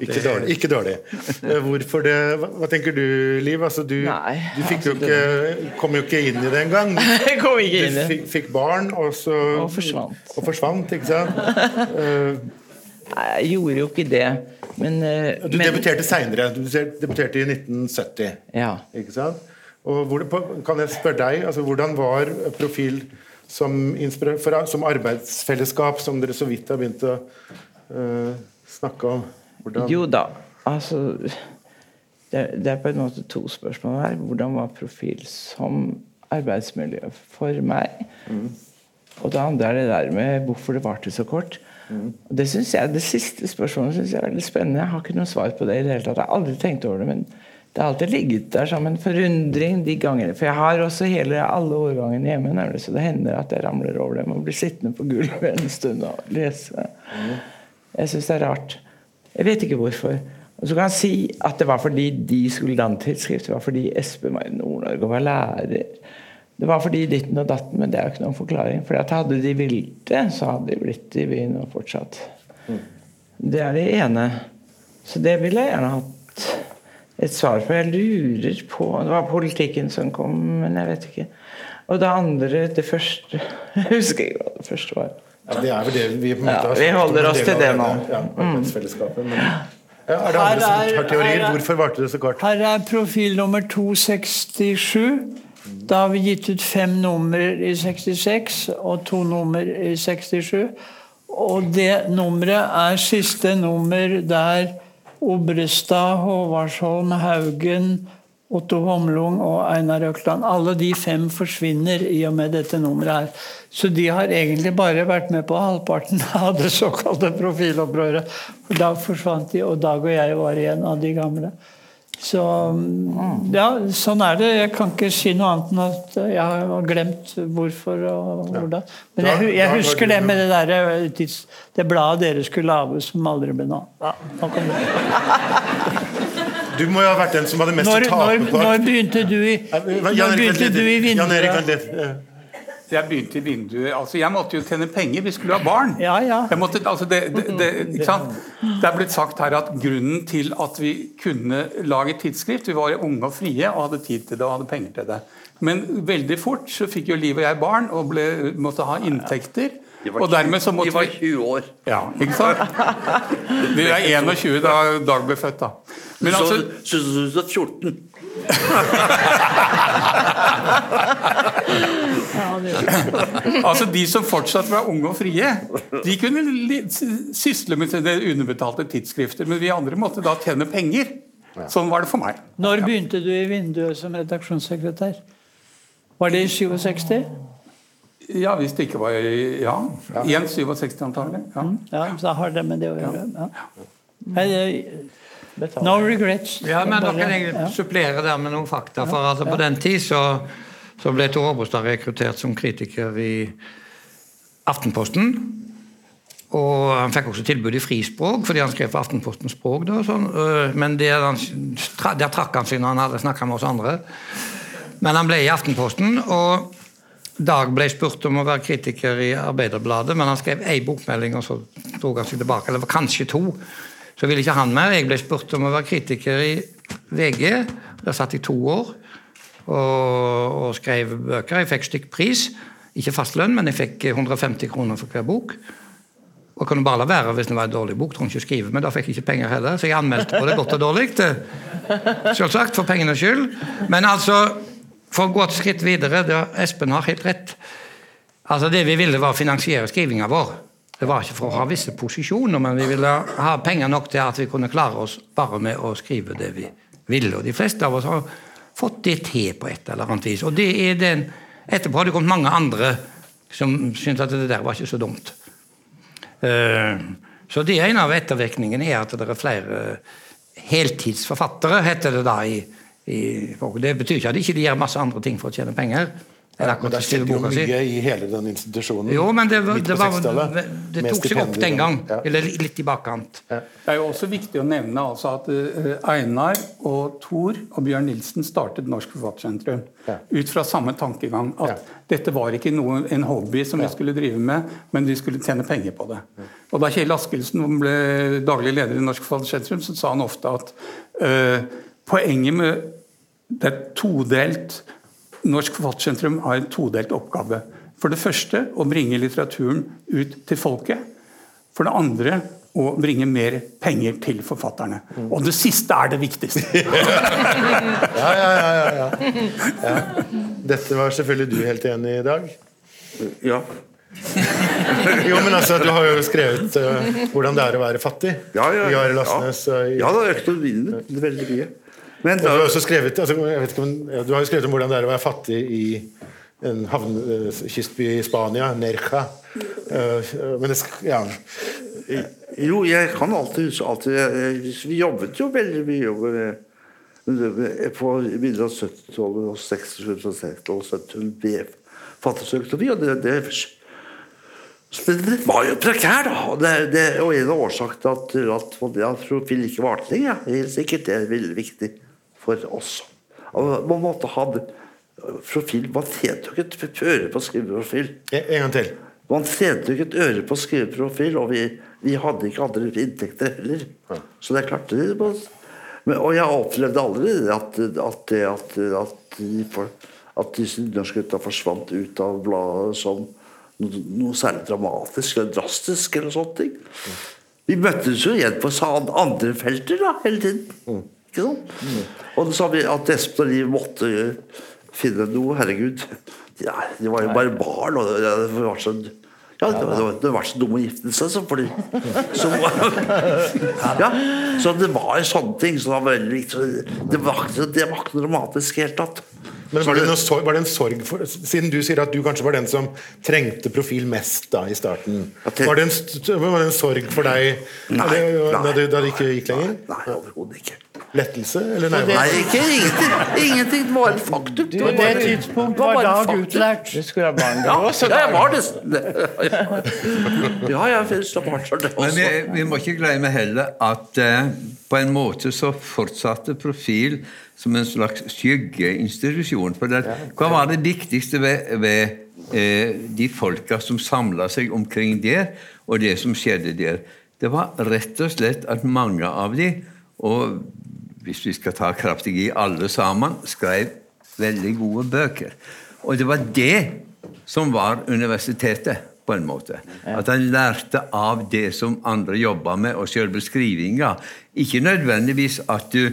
Ikke dårlig. Ikke dårlig. Eh, Hvorfor det Hva, hva tenker du, Liv? Altså, du, Nei, du fikk jo altså, ikke, kom jo ikke inn i det engang. Kom ikke inn Du i det. fikk, fikk barn, og så Og forsvant. Og forsvant, ikke sant? Nei, jeg gjorde jo ikke det. Men, eh, Du men debuterte seinere. Du debuterte i 1970. Ja. Ikke sant? Og hvor, kan jeg spørre deg, altså, hvordan var Profil som, for- som arbeidsfellesskap, som dere så vidt har begynt å uh, snakke om? Hvordan, Jo da, altså det, det er på en måte to spørsmål her. Hvordan var profil som arbeidsmiljø for meg? Og det andre er det der med hvorfor det varte så kort. Og Det, jeg, det siste spørsmålet synes jeg er veldig spennende. Jeg har ikke noe svar på det i det hele tatt. Jeg har aldri tenkt over det. men det har alltid ligget der som en forundring de gangene. For jeg har også hele, alle årgangene hjemme, nemlig, så det hender at jeg ramler over dem og blir sittende på gulvet en stund og lese. Jeg syns det er rart. Jeg vet ikke hvorfor. Og så kan jeg si at det var fordi de skulle danne tidsskrift. Det var fordi Espen var i Nord-Norge og var lærer. Det var fordi ditten og datten, men det er jo ikke noen forklaring. For hadde de villet det, så hadde de blitt i byen og fortsatt. Det er det ene. Så det ville jeg gjerne hatt. et svar på. Jeg lurer på Det var politikken som kom, men jeg vet ikke. Og det andre, det første Jeg husker ikke hva det første var. Ja, det er vel det vi på en måte Ja, har vi snakket om holder oss til det nå. Mm. Ja, arbeidsfellesskapet. Men, ja, er det Her andre som tar har teorier? er- Hvorfor varte det så kort? Her er profil nummer 267. Da har vi gitt ut fem nummer i 66 og to nummer i 67. Og det nummeret er siste nummer der Obrestad, Håvardsholm, Haugen, Otto Homlung og Einar Økland Alle de fem forsvinner i og med dette nummeret her. Så de har egentlig bare vært med på halvparten av det såkalte profilopprøret. Da forsvant de, og Dag og jeg var igjen av de gamle. Så ja, sånn er det. Jeg kan ikke si noe annet enn at jeg har glemt hvorfor og hvordan. Men jeg, jeg husker det med det der det bladet dere skulle lage som aldri ble noe. Ja. Du må jo ha vært den som hadde mest å tape på når begynte du i, når begynte du i vinduet? Eh, Jeg begynte i vinduet altså Jeg måtte jo tjene penger, vi skulle ha barn. Ja, ja. Jeg måtte, altså det, det, det, ikke sant? det er blitt sagt her at grunnen til at vi kunne lage tidsskrift Vi var unge og frie og hadde tid til det og hadde penger til det. Men veldig fort så fikk jo Liv og jeg barn og ble, måtte ha inntekter. De var Og dermed så måtte måtte De var 20 år. Ja, ikke sant? Vi er 21 da Dag ble født, da. Men Så altså, så, så, så, så 14. altså De som fortsatt var unge og frie, de kunne sysle med det underbetalte tidsskrifter. Men vi andre måtte da tjene penger. Sånn var det for meg. Når begynte du i vinduet som redaksjonssekretær? Var det i 67? Ja, hvis det ikke var Ja. 1,67 antagelig. Ja. Ja, da har det med det å gjøre. Ja. Nei, No regrets. Ja, men da kan jeg supplere der med noen fakta. For altså, på den tid så, så ble Tor Aabostad rekruttert som kritiker i Aftenposten. Og han fikk også tilbud i frispråk, fordi han skrev for Aftenpostens språk. Da, sånn. Øh, Men det, han, der trakk han seg når han hadde snakka med oss andre. Men han ble i Aftenposten, og Dag ble spurt om å være kritiker i Arbeiderbladet, men han skrev én bokmelding, og så dro han seg tilbake. Eller kanskje to. Så ville ikke han mer. Jeg ble spurt om å være kritiker i VG. Der satt jeg to år og, og skrev bøker. Jeg fikk stykkpris. Ikke fastlønn, men jeg fikk 150 kroner for hver bok. Og kunne bare la være hvis det var en dårlig bok. Trengte ikke skrive, men da fikk jeg ikke penger heller. Så jeg anmeldte på det godt og dårlig. Selvsagt, for pengenes skyld. Men altså, for å gå et skritt videre Espen har helt rett. Altså Det vi ville, var å finansiere skrivinga vår. Det var ikke for å ha visse posisjoner, men vi ville ha penger nok til at vi kunne klare oss bare med å skrive det vi ville. Og de fleste av oss har fått det til på et eller annet vis. Og det er den Etterpå har det kommet mange andre som syntes at det der var ikke så dumt. Eh, Så det er en av ettervirkningene er at det er flere heltidsforfattere, heter det da. i, i Det betyr ikke at de ikke gjør masse andre ting for å tjene penger. Eller Men skrive skjedde jo mye i hele den institusjonen. Jo, men det, var, det, var, 60-tallet, det tok seg opp den gang. Ja. Eller litt i bakkant. Det er jo også viktig å nevne altså at eh, Einar og Thor og Bjørn Nilsen startet Norsk Forfattersentrum Ja. ut fra samme tankegang. At Ja. dette var ikke noe, en hobby som vi skulle drive med, men vi skulle tjene penger på det. Og Da Kjell Askildsen ble daglig leder i Norsk Forfattersentrum, så sa han ofte at eh, poenget med det er todelt Norsk Forfattersentrum har en todelt oppgave. For det første å bringe litteraturen ut til folket. For det andre å bringe mer penger til forfatterne. Og det siste er det viktigste. Ja, ja, ja, ja, ja. ja. Dette var selvfølgelig du helt enig i i dag. Ja. Jo, men altså, Du har jo skrevet eh, hvordan det er å være fattig. Ja, ja, I Are ja. Og i- ja, det har økonomien min veldig mye. Men du har også skrevet altså, om, Du har skrevet om hvordan det er å være fattig i en havnekystby i Spania, Nerja. Eh, men det ja. jo, jeg kan alltid huske alltid, Vi jobbet jo veldig mye på midten av 70-tallet og 60-tallet og 70-tallet med. Og det, det, det var jo prekær, da. Det, det, og en av årsakene til at, at, at Phil ikke varte lenger, ja. helt sikkert det er veldig viktig for oss. Og man måtte ha profil. Man tjente jo ikke et øre på å skrive profil. En gang til. Man tjente jo ikke et øre på å skrive profil, og vi, vi hadde ikke andre inntekter heller. Så det klarte de. Men, og jeg opplevde aldri at, at, det- at, at, de for, at disse nynorskgutta forsvant ut av bladet som noe, noe særlig dramatisk eller drastisk. eller sånne ting. Vi møttes jo igjen på andre felter da, hele tiden. Ikke sant? Og så sa vi at Espen og Liv måtte finne noe. Herregud. Ja, de var jo bare barn. og det det var så ja, det var, det var, det var så dumt å gifte seg, så fordi så, ja, så det var sånne ting som var veldig. Det var, det var ikke dramatisk i det hele tatt. Men var det, noe, sorg- var det en sorg for Siden du sier at du kanskje var den som trengte profil mest da i starten. Var det en, var det en sorg for deg Nei, da det, nei. da det, da det ikke gikk lenger? Nei, overhodet ikke. Lettelse? Eller nei? Nei, ikke ingenting. Ingenting. Det var et faktum. Det var På det tidspunktet tidspunkt var var Dag utlært. Du skulle ha barn da også? ja, jeg var nesten det. Ja, jeg slapp hardt var det også. Men vi, vi må ikke glemme heller at eh, på en måte så fortsatte Profil som en slags skyggeinstitusjon. For det, hva var det viktigste ved, ved eh, de folka som samla seg omkring der, og det som skjedde der? Det var rett og slett at mange av de, og hvis vi skal ta kraftig i alle sammen, skrev veldig gode bøker. Og det var det som var universitetet, på en måte. At han lærte av det som andre jobba med, og selve skrivinga. Ikke nødvendigvis at du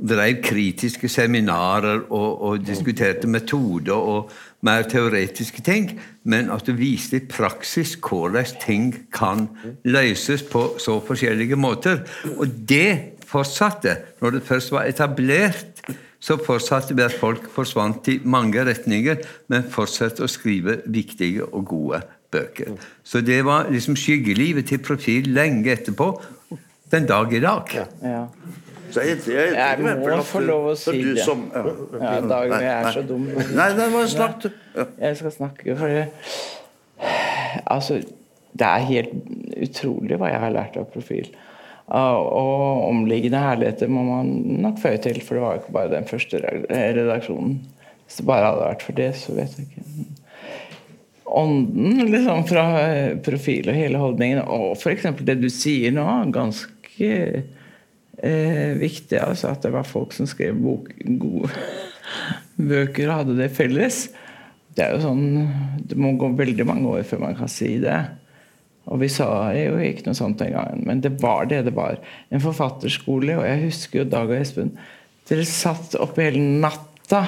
drev kritiske seminarer og, og diskuterte metoder og mer teoretiske ting, men at du viste i praksis hvordan ting kan løses på så forskjellige måter. Og det fortsatte. Når det først var etablert, så fortsatte vi at folk forsvant i mange retninger, men fortsatte å skrive viktige og gode bøker. Så det var liksom skyggelivet til profil lenge etterpå. Den dag i dag. Ja. Så jeg, jeg, Jeg må plass, få lov å si det. Som, ja. Ja, Dag, jeg er nei. så dum. Nei, det var snakk, du. Ja. Jeg skal snakke, for det Altså, det er helt utrolig hva jeg har lært av profil. Og omliggende herligheter må man nok føye til, for det var jo ikke bare den første redaksjonen. Hvis det bare hadde vært for det, så vet jeg ikke. Ånden liksom fra eh, profil og hele holdningen, og f.eks. det du sier nå, ganske eh, viktig. Altså at det var folk som skrev bok, gode bøker og hadde det felles. Det er jo sånn Det må gå veldig mange år før man kan si det. Og vi sa jo ikke noe sånt den gangen, men det var det det var. En forfatterskole, og jeg husker jo Dag og Espen. Dere satt oppe hele natta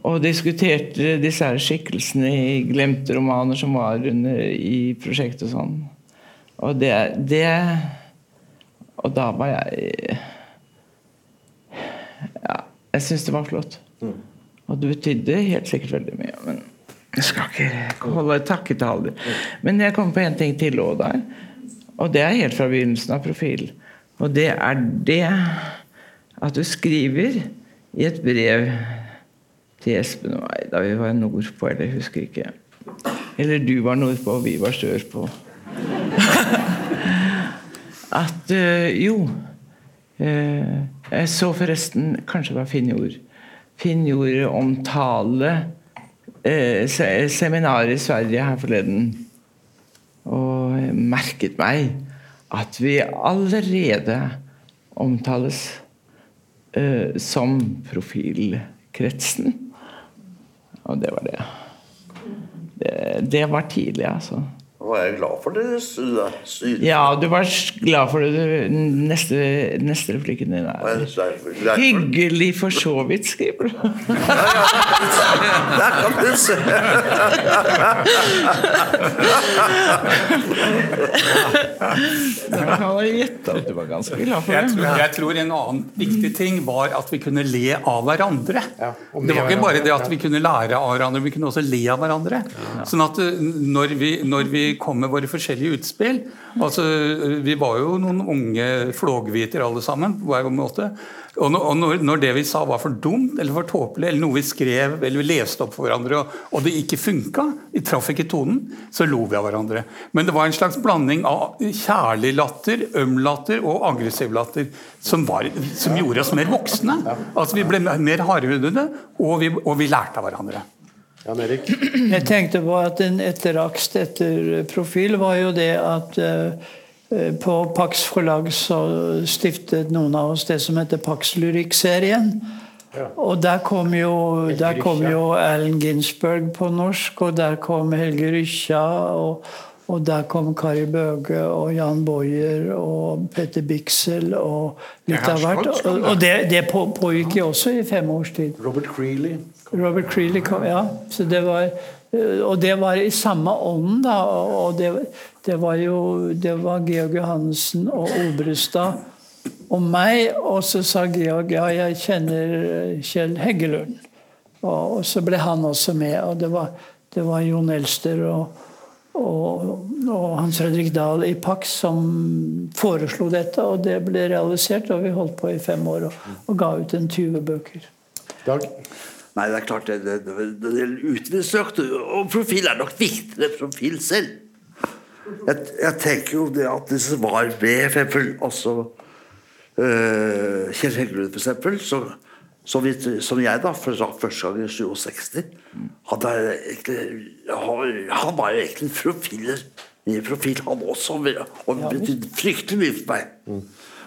og diskuterte disse her skikkelsene i glemte romaner som var under i prosjektet og sånn. Og det, det Og da var jeg Ja, jeg syns det var flott. Og det betydde helt sikkert veldig mye. Men jeg skal ikke holde takketaler. Men jeg kommer på en ting til òg der. Og det er helt fra begynnelsen av Profil. Og det er det at du skriver i et brev til Espen og meg da vi var nordpå, eller jeg husker ikke. Eller du var nordpå, og vi var sørpå. At øh, jo øh, Jeg så forresten Kanskje det var Finn Jord. Finn Jord omtale øh, se, i Sverige her forleden. Og merket meg at vi allerede omtales eh, som profilkretsen. Og det var det. Det, det var tidlig, altså. Var jeg glad for det. sy- sy- Ja, du var glad for det. Du, neste, neste replikken din er Hyggelig for så vidt, skriver du. Der kan du se. Da kan jeg gjette at du var ganske glad for Jeg tror, jeg tror en annen viktig ting var at vi kunne le av hverandre. det var ikke bare det at vi kunne lære av hverandre, vi kunne også le av hverandre. Sånn at når vi, når vi kom med våre forskjellige utspill altså Vi var jo noen unge flågviter alle sammen, på hver måte. Og når, når det vi sa var for dumt eller for tåpelig, eller noe vi skrev eller vi leste opp for hverandre, og, og det ikke funka, vi traff ikke tonen, så lo vi av hverandre. Men det var en slags blanding av kjærlig latter, øm latter og aggressiv latter som, var, som gjorde oss mer voksne. Altså Vi ble mer hardhudede, og og vi lærte av hverandre. Jan Erik? Jeg tenkte på at en etterakst etter profil var jo det at eh, eh, på Pax forlag så stiftet noen av oss det som heter Pax Lyrikk-serien. Og der kom, jo, der kom jo Allen Ginsberg på norsk, og der kom Helge Rykkja. Og, og der kom Kari Bøge og Jan Boyer og Petter Biksel og litt av hvert. Og, og det, det på, pågikk jo også i fem års tid. Robert Creeley. Robert Creeley kom, ja. Så det var, og det var i samme ånd, da. Og det, det var jo det var Georg Johannessen og Obrestad og meg. Og så sa Georg ja, jeg kjenner Kjell Heggelund. Og, og så ble han også med. Og det var, det var Jon Elster og, og, og, Hans Fredrik Dahl i Pax som foreslo dette. Og det ble realisert, og vi holdt på i fem år og, og ga ut en 20 bøker. Dag? Nei, det er klart det, det, det, det, det utvidelseøkt, og profil er nok viktigere profil selv. Jeg, jeg tenker jo det at disse var ved, eksempel, altså uh, Kjell Heggelund, eksempel, så, så vidt, som jeg da, for første gang i 67 hadde egentlig, Han var jo egentlig profiler profil han også, og betydde fryktelig mye for meg.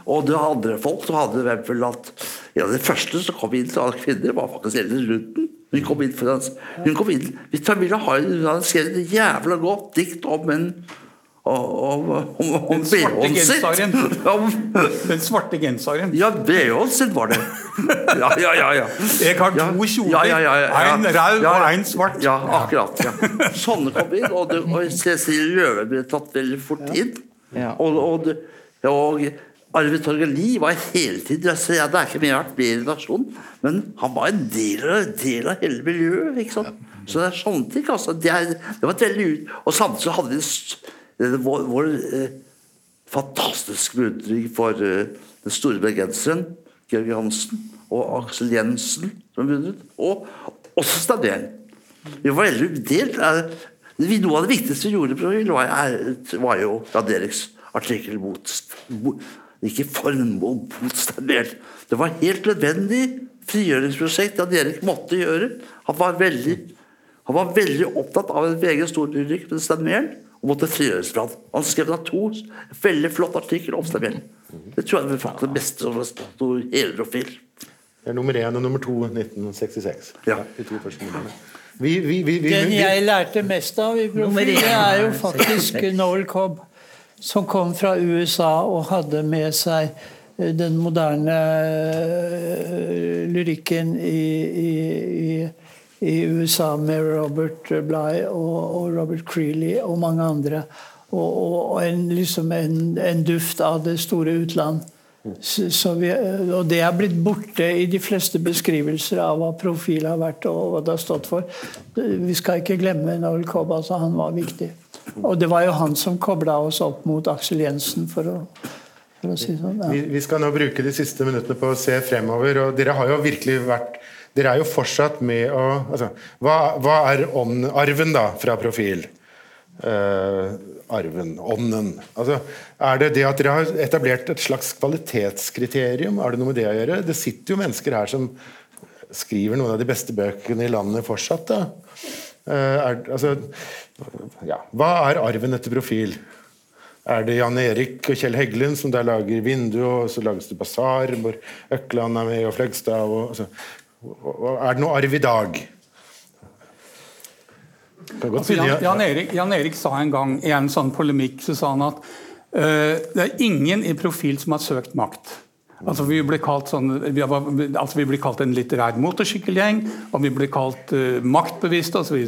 Og det andre folk så hadde hvem vel at ja, Det første som kom inn av kvinner, var faktisk Ellen Runden. Hun kom inn for hans, hun kom inn, Hvis ha Hun hadde skrevet et jævla godt dikt om en om, om, om svarte sin. Om- Den svarte genseren. Ja, Beyoncé var det. Ja, ja, ja. ja. Jeg har to kjoler. ja, ja, ja, ja. En rød Ja, og en svart. Ja, akkurat. Ja. Sånne kom inn, og, det, og Cecilie Løve ble tatt veldig fort inn. Og, Og, og, og Arve Torgeli var hele tiden altså, ja, Det er ikke mer vært mer i nasjonen, men han var en del, av- del av hele miljøet. ikke sant? Så det er sånne ting. altså. Det, er, det var et veldig ut... Og samtidig så hadde vi vår, vår eh, fantastiske beundring for eh, den store bergenseren Georg Hansen og Aksel Jensen, som beundret, og også Stadén. Vi var veldig delt. eh, vi- Noe av det viktigste vi gjorde, var, var jo Jan Eriks artikkel mot mo- Ikke formål men. Det var helt nødvendig frigjøringsprosjekt at Erik måtte gjøre. Han var veldig, han var veldig opptatt av en VG storlyrikk med Stadén og måtte frigjøres fra han. Han skrev da to veldig flotte artikler om Stadén. Det tror jeg var faktisk det beste som har stått i hele Profil. Det er nummer én og nummer to 1966. Ja. De to første numrene. Vi, vi, vi, vi, Den jeg lærte mest av i profil, er jo faktisk Noel Cobb, som kom fra USA og hadde med seg eh, den moderne eh, lyrikken i, i, i, USA med Robert Bligh og, og Robert Creeley og mange andre. Og, og, en, liksom en, en duft av det store utland. Så, så vi, og det er blitt borte i de fleste beskrivelser av hva profil har vært og hva det har stått for. Vi skal ikke glemme Noel Cobb, altså han var viktig. Og det var jo han som kobla oss opp mot Aksel Jensen, for å, for å si sånn. vi, Ja. vi skal nå bruke de siste minuttene på å se fremover. og Dere har jo virkelig vært Dere er jo fortsatt med å altså, hva, hva er ånd, arven da fra profil? Uh, arven, ånden. Altså, er det det at dere har etablert et slags kvalitetskriterium? Er det noe med det å gjøre? Det sitter jo mennesker her som skriver noen av de beste bøkene i landet fortsatt. da. Eh, er, altså, ja. Hva er arven etter profil? Er det Jan Erik og Kjell Heggelund som der lager 'Vindu', og så lages det 'Basar', hvor Økland er med, og Fløgstad og, altså, Er det noe arv i dag? Altså, Jan, Jan, Erik, Jan Erik sa en gang i en sånn polemikk så sa han at uh, det er ingen i profil som har søkt makt. Altså Vi ble kalt sånn, vi var, altså vi ble kalt en litterær motorsykkelgjeng, og vi ble kalt uh, maktbevisste osv.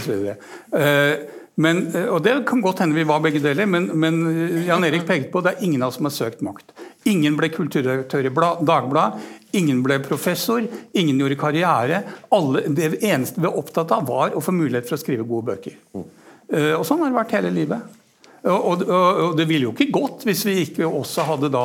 Uh, men, eh, og Det kan godt hende vi var begge deler, men, men eh, Jan Erik pekte på det er ingen av oss som har søkt makt. Ingen ble kulturredaktør i Bla- Dagbladet, ingen ble professor, ingen gjorde karriere. Alle, det eneste vi var opptatt av, var å få mulighet for å skrive gode bøker. Eh, og sånn har det vært hele livet. Og, og, og det ville jo ikke gått hvis vi ikke også hadde da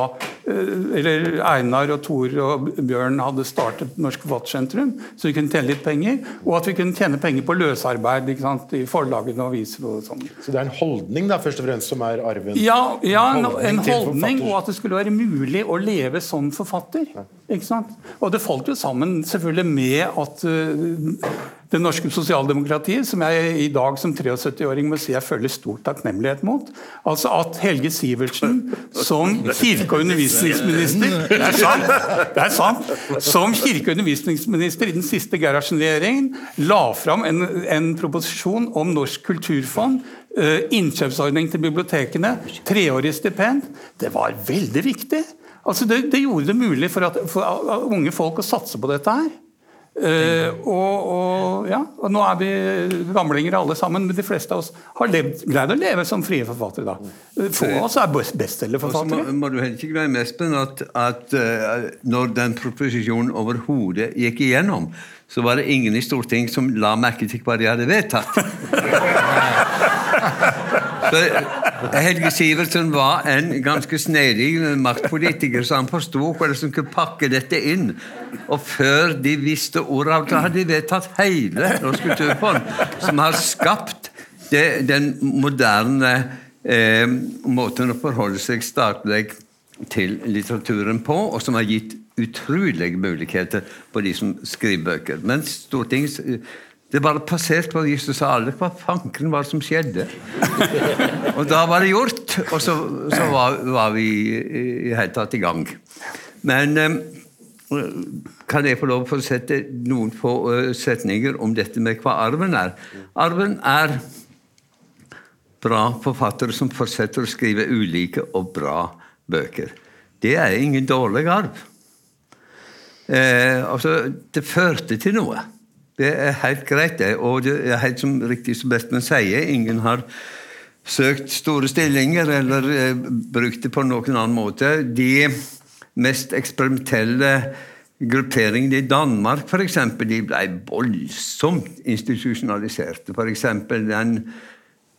eh, Eller Einar og Tor og Bjørn hadde startet Norsk Forfattersentrum, så vi kunne tjene litt penger. Og at vi kunne tjene penger på løsarbeid sant, i forlagene og aviser og sånn. Så det er en holdning da, først og fremst som er arven? Ja, ja en, Holdning en holdning, og at det skulle være mulig å leve som forfatter. Ikke sant? Og det falt jo sammen selvfølgelig med at uh, det norske sosialdemokratiet, som jeg i dag som 73-åring må si jeg føler stor takknemlighet mot. Altså at Helge Sivertsen som kirke- og undervisningsminister Det er sant! det er sant, Som kirke- og undervisningsminister i den siste Gerhardsen-regjeringen la fram en, en, proposisjon om Norsk kulturfond, uh, innkjøpsordning til bibliotekene, treårig stipend. Det var veldig viktig. Altså det, det gjorde det mulig for, at, for unge folk å satse på dette her. Uh, og, og, ja, og nå er vi gamlinger alle sammen, men de fleste av oss har levd, greid å leve som frie forfattere. da. Få av oss er bestselgerforfattere. Må, må du heller ikke glemme Espen, at, at uh, når den proposisjonen overhodet gikk igjennom, så var det ingen i Stortinget som la merke til hva de hadde vedtatt. Helge Sivertsen var en ganske snedig maktpolitiker, så han forsto hvordan han kunne pakke dette inn. Og før de visste ordet av det, hadde de vedtatt hele Norsk kulturfond, som har skapt det, den moderne eh, måten å forholde seg statlig til litteraturen på, og som har gitt utrolige muligheter på de som skriver bøker. Men Stortings det bare passerte på Jesus sa alle hva fanken var det som skjedde. og da var det gjort, og så, så var, var, vi i, det hele tatt i gang. Men eh, kan jeg få lov til å sette noen få uh, setninger om dette med hva arven er? Arven er bra forfattere som fortsetter å skrive ulike og bra bøker. Det er ingen dårlig arv. Eh, altså, det førte til noe. Det er helt greit, det. Og det er helt som riktig som Bestman sier, ingen har søkt store stillinger eller eh, brukt det på noen annen måte. De mest eksperimentelle grupperingene i Danmark for eksempel, de ble voldsomt institusjonaliserte. F.eks. den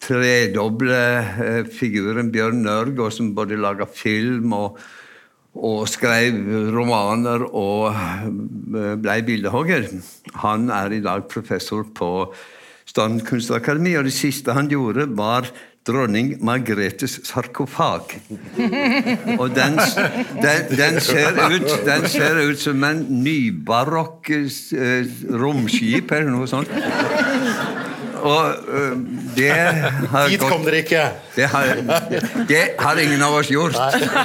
tredoble eh, figuren Bjørn Nørgaard, som både laga film og og skrev romaner og eh, ble bildehogger. Han er i dag professor på Statens kunstakademi, og det siste han gjorde, var dronning Margretes sarkofag. Og den, den, den, ser, ut, den ser ut som en nybarokk eh, romskip eller noe sånt. Og uh, det har Dit kom dere ikke! Det har, det har, ingen av oss gjort.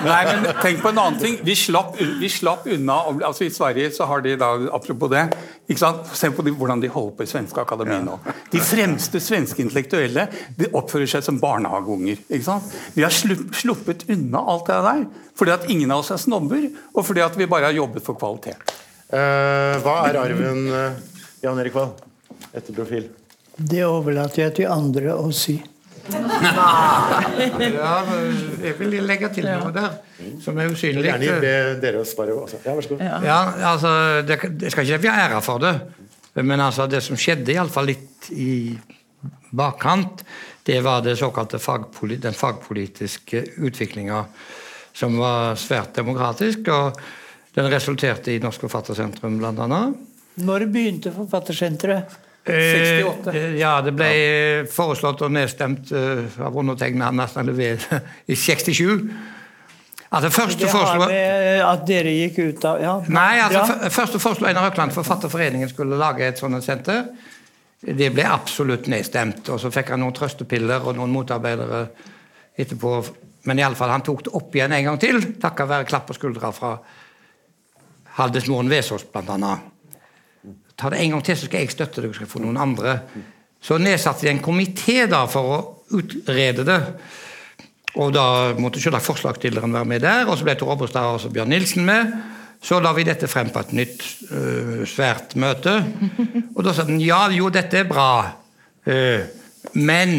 Nei, men tenk på en annen ting. Vi slapp, vi slapp unna altså I Sverige så har de da, apropos det ikke sant? Se på de, hvordan de holder på i svenske akademi nå. De fremste svenske intellektuelle de oppfører seg som barnehageunger. ikke sant? Vi har sluppet unna alt det der fordi at ingen av oss er snobber, og fordi at vi bare har jobbet for kvalitet. Uh, hva er arven, uh, Jan Erik Wahl, etter profil? Det overlater jeg til andre å si. ja, jeg vil legge til noe der som er usynlig. Jeg gjerne be dere å svare også. Ja, vær så god. Ja, altså, det, det skal ikke være ære for det, men altså, det som skjedde, iallfall litt i bakkant, det var det såkalte fagpoli den fagpolitiske utviklinga som var svært demokratisk. og Den resulterte i Norsk Forfattersentrum, bl.a. Når begynte Forfattersenteret? 68. Eh, ja, det ble foreslått og nedstemt uh, av undertegnede nesten i 67. Altså, første det har med at dere gikk ut av ja. Nei, altså, første foreslo Einar Økland Forfatterforeningen skulle lage et sånt senter. Det ble absolutt nedstemt. Og så fikk han noen trøstepiller og noen motarbeidere etterpå. Men iallfall, han tok det opp igjen en gang til, takket være klapp på skuldra fra Haldis Moren Vesaas, blant annet ta det en gang til, så skal jeg støtte deg, og skal få noen andre. Så nedsatte de en komité for å utrede det. Og da måtte selvsagt forslagsstilleren være med der, og så ble Tor Obrestad og Bjørn Nilsen med. Så la vi dette frem på et nytt uh, svært møte. Og da sa den ja, jo, dette er bra, uh, men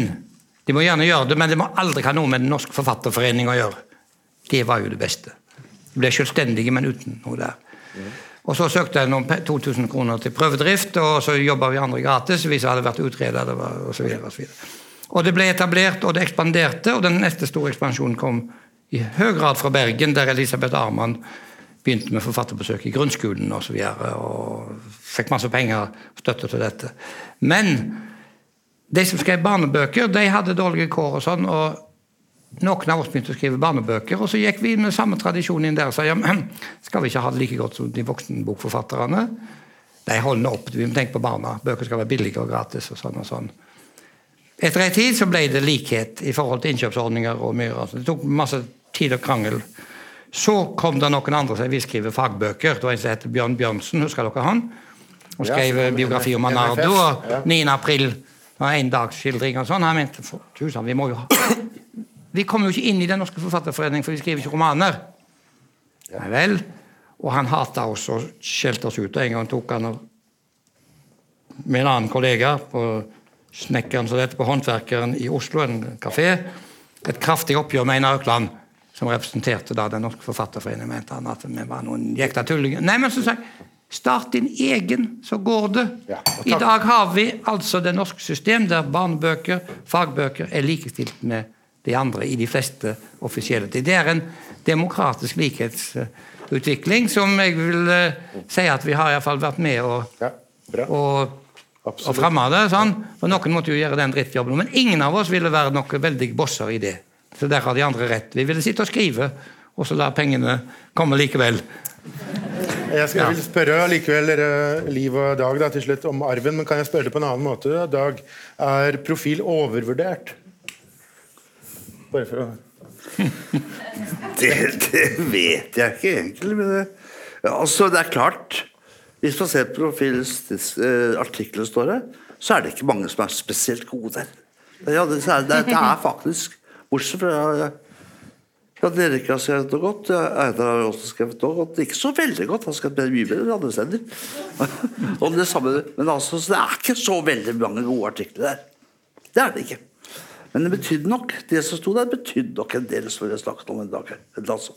de må gjerne gjøre det, men det må aldri ha noe med Den norske forfatterforening å gjøre. Det var jo det beste. De ble selvstendige, men uten noe der. Og Så søkte jeg noen 2000 kroner til prøvedrift, og så jobba vi andre gratis hvis jeg hadde vært utreda. Og, og, og det ble etablert, og det ekspanderte, og den neste store ekspansjonen kom i høy grad fra Bergen, der Elisabeth Arman begynte med forfatterbesøk i grunnskolen osv. Og, så videre, og fikk masse penger og støtte til dette. Men de som skrev barnebøker, de hadde dårlige kår og sånn. og noen av oss begynte å skrive barnebøker, og så gikk vi med samme tradisjon inn der og sa ja, skal vi ikke ha det like godt som de voksenbokforfatterne? Nei, hold nå opp. Vi må tenke på barna. Bøker skal være billige og gratis. og sånn og sånn. Etter en tid så ble det likhet i forhold til innkjøpsordninger og mye. Det tok masse tid og krangel. Så kom det noen andre som ville skrive fagbøker. Det var en som het Bjørn Bjørnsen, husker dere han? Han skrev Ja, biografi om Manardo. Og 9. april var en dagsskildring og sånn. Han mente tusen, vi må jo ha Vi kommer jo ikke inn i Den norske forfatterforening, for vi skriver ikke romaner. Nei vel. Og han hata oss og skjelte oss ut. Og en gang tok han og med en annen kollega på snekkeren som det heter, på Håndverkeren i Oslo, en kafé, et kraftig oppgjør med Einar Økland, som representerte da Den norske forfatterforening, mente han at vi var noen jekta tullinger. Nei, men så sa jeg Start din egen, så går det. Ja, I dag har vi altså det norske system der barnebøker, fagbøker, er likestilt med de andre i de fleste offisielle ting. Det er en demokratisk likhetsutvikling som jeg vil eh, si at vi har i hvert fall vært med å Ja, bra. og, og fremme det. Sånn. For noen måtte jo gjøre den drittjobben. Men ingen av oss ville være noen veldig bosser i det. Så der har de andre rett. Vi ville sitte og skrive, og så la pengene komme likevel. Jeg skal, vil spørre likevel Liv og Dag da, til slutt om arven, men kan jeg spørre det på en annen måte? Dag, er profil overvurdert? Bare for å Det, det vet jeg ikke egentlig. Men det, altså, det er klart Hvis man ser profilens eh, artikler står det, så er det ikke mange som er spesielt gode der. Ja, det, det, er faktisk Bortsett fra ja, Erik har skrevet noe godt. Einar har også skrevet noe godt. Ikke så veldig godt, han har skrevet mye bedre andre steder. Om det samme, men altså, så det er ikke så veldig mange gode artikler der. Det er det ikke. Men det betydde nok. Det som sto der, betydde nok en del, som vi har snakket om en dag. Altså.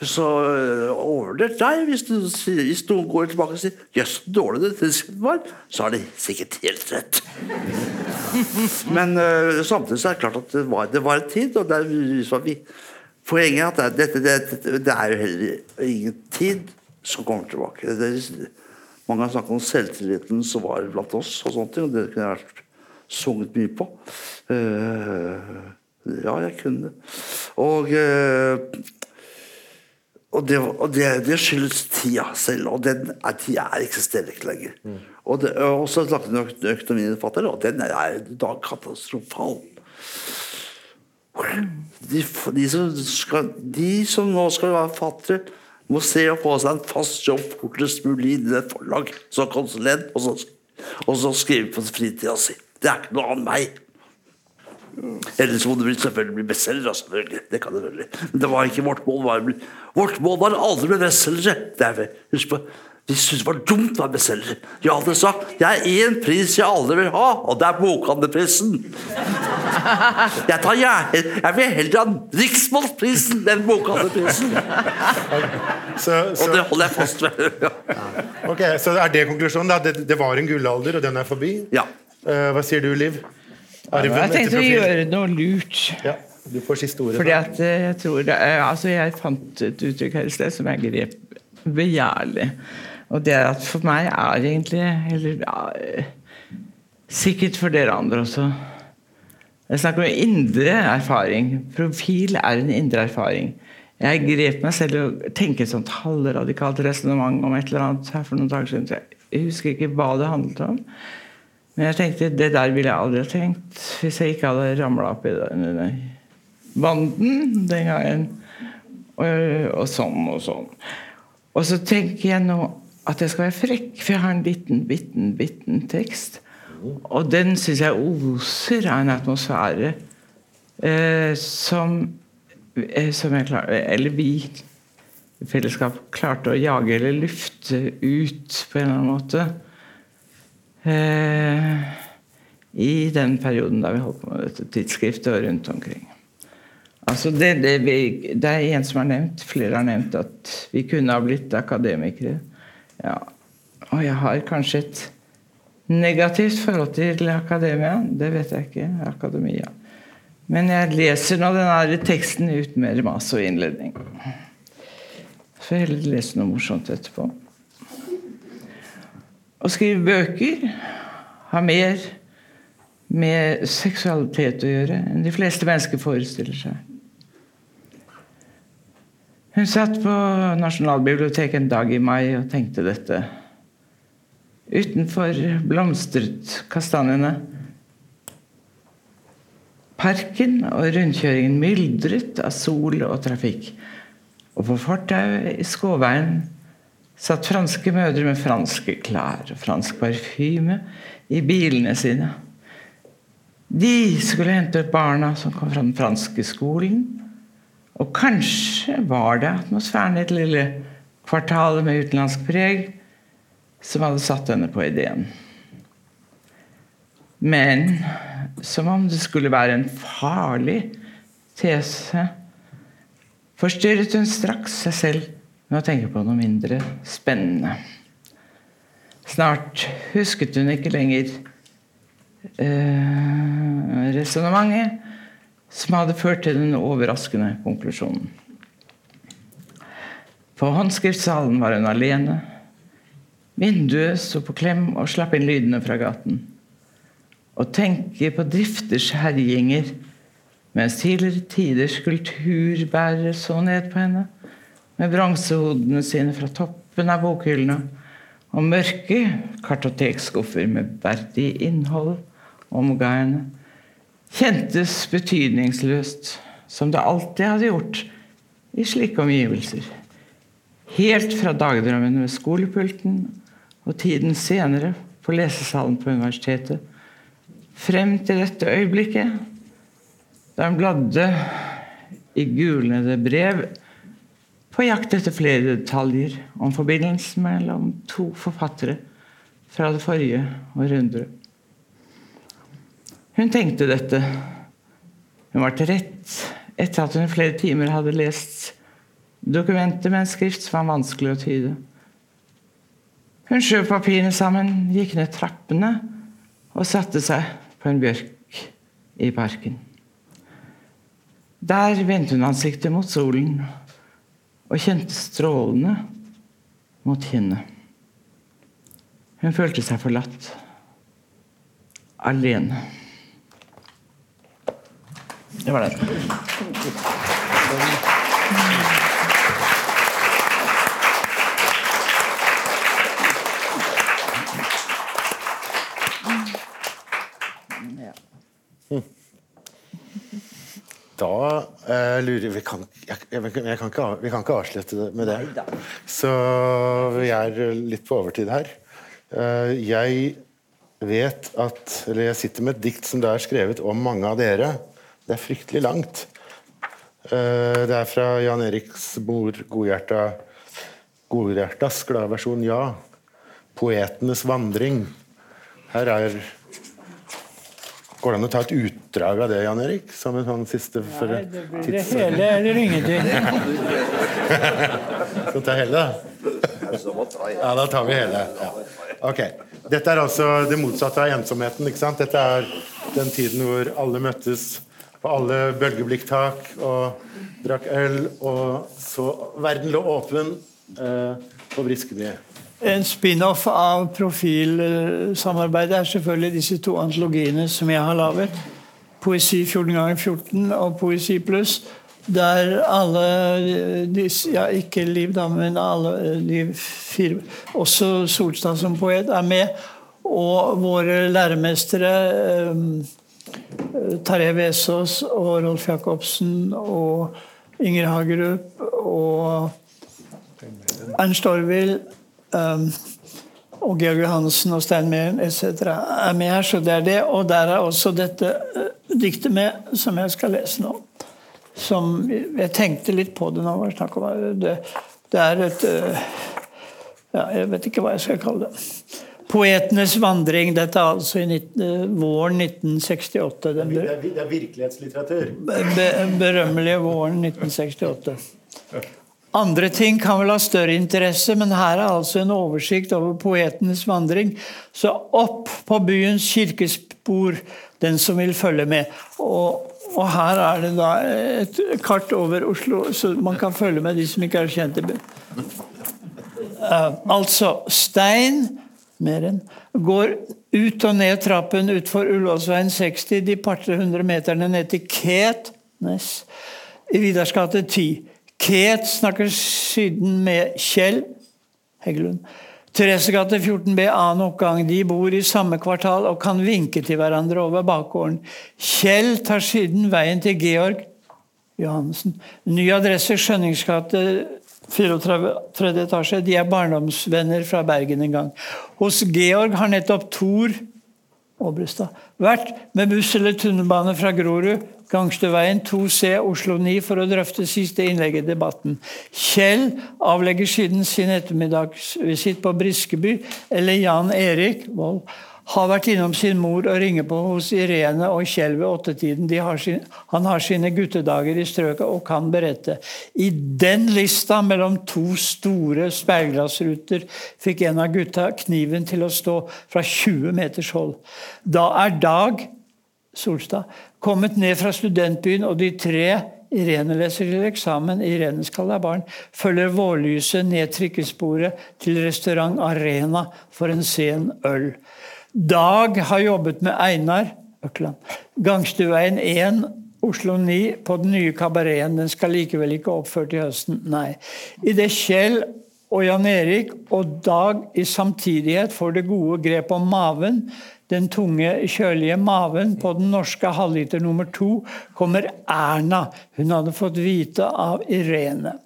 Så øh, deg hvis, du, hvis noen går tilbake og sier 'jøss, så dårlig det tidsskriftet var', så har de sikkert helt rett. Men uh, samtidig så er det klart at det var, det var en tid, og er, så vi, poenget er at det, det, det er jo heller ingen tid som kommer tilbake. Mange har snakket om selvtilliten som var blant oss, og sånne ting, og det kunne vært sunget mye på. Eh, ja, jeg kunne det. Og, eh, og, det, og det, det skyldes tida selv, og den er, tida er eksisterer ikke lenger. Og, det, og så snakket vi om økonomiforfatter, og den er i dag katastrofal. De, de, som skal, de som nå skal være fattere må se å få seg en fast jobb fortest mulig i et forlag som konsulent, og så, og så skrive på fritida si. Det er ikke noe annet meg. Ellers må det selvfølgelig bli bestselger. selvfølgelig. Det kan det selvfølgelig. Men det var ikke vårt mål. Var, vårt mål var aldri å bli er vel- Husk på, Vi syntes det var dumt å være bestselger. Jeg hadde sagt det er én pris jeg aldri vil ha, og det er bokhandlerprisen. Jeg, tar jeg, jeg vil heller ha Riksmålsprisen enn bokhandlerprisen. Og det holder jeg fast ved. ok, så er det konklusjonen? da? Det, det var en gullalder, og den er forbi? Ja. Eh, hva sier du, Liv? Arven Jeg tenkte å gjøre noe lurt. Ja, du får siste ordet. Fordi at eh, jeg tror det er, altså Jeg fant et uttrykk her i sted som jeg grep begjærlig. Og det er at for meg er egentlig Eller ja, eh, sikkert for dere andre også. Jeg snakker om indre erfaring. Profil er en indre erfaring. Jeg grep meg selv i å tenke et sånt halvradikalt resonnement om et eller annet her for noen dager siden. Jeg husker ikke hva det handlet om. Men jeg tenkte det der ville jeg aldri tenkt hvis jeg ikke hadde ramla opp i den banden den gangen. Og, og sånn og sånn. Og så tenker jeg nå at jeg skal være frekk, for jeg har en liten, bitten, bitten tekst. Og den syns jeg oser av en atmosfære eh, som, eh, som jeg klar, Eller vi i fellesskap klarte å jage eller lufte ut på en eller annen måte. Eh, I den perioden da vi holdt på med dette tidsskriftet og rundt omkring. Altså det, det, vi, det er en som har nevnt, flere har nevnt at vi kunne ha blitt akademikere. Ja. Og jeg har kanskje et negativt forhold til akademia. Det vet jeg ikke. Akademia. Men jeg leser nå den denne teksten uten mer mas og innledning. Så jeg heller lese noe morsomt etterpå. Å skrive bøker har mer med seksualitet å gjøre enn de fleste mennesker forestiller seg. Hun satt på Nasjonalbiblioteket en dag i mai og tenkte dette. Utenfor blomstret kastanjene. Parken og rundkjøringen myldret av sol og trafikk. Og på fortauet i Skåveien satt franske mødre med franske klær og fransk parfyme i bilene sine. De skulle hente opp barna som kom fra den franske skolen. Og kanskje var det atmosfæren i et lille kvartal med utenlandsk preg som hadde satt henne på ideen. Men som om det skulle være en farlig tese, forstyrret hun straks seg selv med å tenke på noe mindre spennende. Snart husket hun ikke lenger eh, resonnementet som hadde ført til den overraskende konklusjonen. På håndskriftsalen var hun alene Vinduet sto på klem og slapp inn lydene fra gaten. Å tenke på drifters herjinger mens tidligere tiders kulturbærere så ned på henne med bronsehodene sine fra toppen av bokhyllene og mørke kartotekskuffer med verdig innhold omga henne, kjentes betydningsløst, som det alltid hadde gjort i slike omgivelser. Helt fra dagdrømmen ved skolepulten og tiden senere på lesesalen på universitetet. Frem til dette øyeblikket, da hun bladde i gulnede brev på jakt etter flere detaljer om forbindelsen mellom to forfattere fra det forrige århundret. Hun tenkte dette. Hun var til rett etter at hun i flere timer hadde lest dokumentet med en skrift som var vanskelig å tyde. Hun skjøv papirene sammen, gikk ned trappene og satte seg på en bjørk i parken. Der vendte hun ansiktet mot solen og kjente strålene mot kinnet. Hun følte seg forlatt. Alene. Det var det. Da uh, lurer vi kan, jeg, jeg, jeg kan ikke, Vi kan ikke avslutte med det. Så vi er litt på overtid her. Uh, jeg vet at Eller jeg sitter med et dikt som det er skrevet om mange av dere. Det er fryktelig langt. Uh, det er fra Jan Eriks mor Godhjerta Godhjertas gladversjon Ja. 'Poetenes vandring'. Her er Går det an å ta et utdrag av det, Jan Erik? Som en sånn siste Nei, det blir det hele eller ingenting. Skal ta hele, da? Ja, da tar vi hele. Ja. Ok. Dette er altså det motsatte av ensomheten. ikke sant? Dette er den tiden hvor alle møttes på alle bølgeblikktak og drakk øl, og så Verden lå åpen eh, på Briskeby. En spin-off av profilsamarbeidet er selvfølgelig disse to antologiene som jeg har laget. Poesi 14 ganger 14 og Poesi pluss. Der alle disse, ja, Ikke Liv, da, men alle de fire Også Solstad som poet er med. Og våre læremestere eh, Tarjei Vesaas og Rolf Jacobsen og Inger Hagerup og Ernst Orvild um, og Georg Johansen og Stein Mehlen etc. er med her. Så det er det. Og der er også dette uh, diktet med, som jeg skal lese nå. Som Jeg tenkte litt på det nå. var snakk om det. Det er et uh, ja, Jeg vet ikke hva jeg skal kalle det. Poetenes vandring. Dette er altså i 19, uh, våren 1968. Den det, er, det er virkelighetslitteratur. Be, berømmelige våren 1968. Andre ting kan vel ha større interesse, men her er altså en oversikt over poetenes vandring. Så opp på byens kirkespor, den som vil følge med. Og, og, her er det da et kart over Oslo, så man kan følge med de som ikke er kjent i byen. Uh, altså Stein mer enn, går ut og ned trappen utfor Ullåsveien 60, de par-tre hundre meterne ned til Ketnes i Vidars gate 10. Ket snakker siden med Kjell Heggelund. Theresegate 14b annen oppgang. De bor i samme kvartal og kan vinke til hverandre over bakgården. Kjell tar siden veien til Georg Johannessen. Ny adresse Skjønningsgate 34. tredje etasje. De er barndomsvenner fra Bergen en gang. Hos Georg har nettopp Thor Åbrestad vært med buss eller tunnelbane fra Grorud Gangstøveien 2C Oslo 9 for å drøfte siste innlegg i debatten. Kjell avlegger siden sin ettermiddagsvisitt på Briskeby, eller Jan Erik Vold har vært innom sin mor og ringer på hos Irene og Kjell ved åttetiden. Har sin, han har sine guttedager i strøket og kan berette. I den lista mellom to store speilglassruter fikk en av gutta kniven til å stå fra 20 meters hold. Da er Dag Solstad kommet ned fra studentbyen, og de tre Irene leser til eksamen, Irene skal ha barn, følger vårlyset ned trikkesporet til restaurant Arena for en sen øl. Dag har jobbet med Einar Økland. Gangstuveien 1, Oslo 9, på den nye kabareten. Den skal likevel ikke oppført i høsten, nei. Idet Kjell og Jan Erik og Dag i samtidighet får det gode grep om maven, den tunge, kjølige maven på den norske halvliter nummer to, kommer Erna. Hun hadde fått vite av Irene.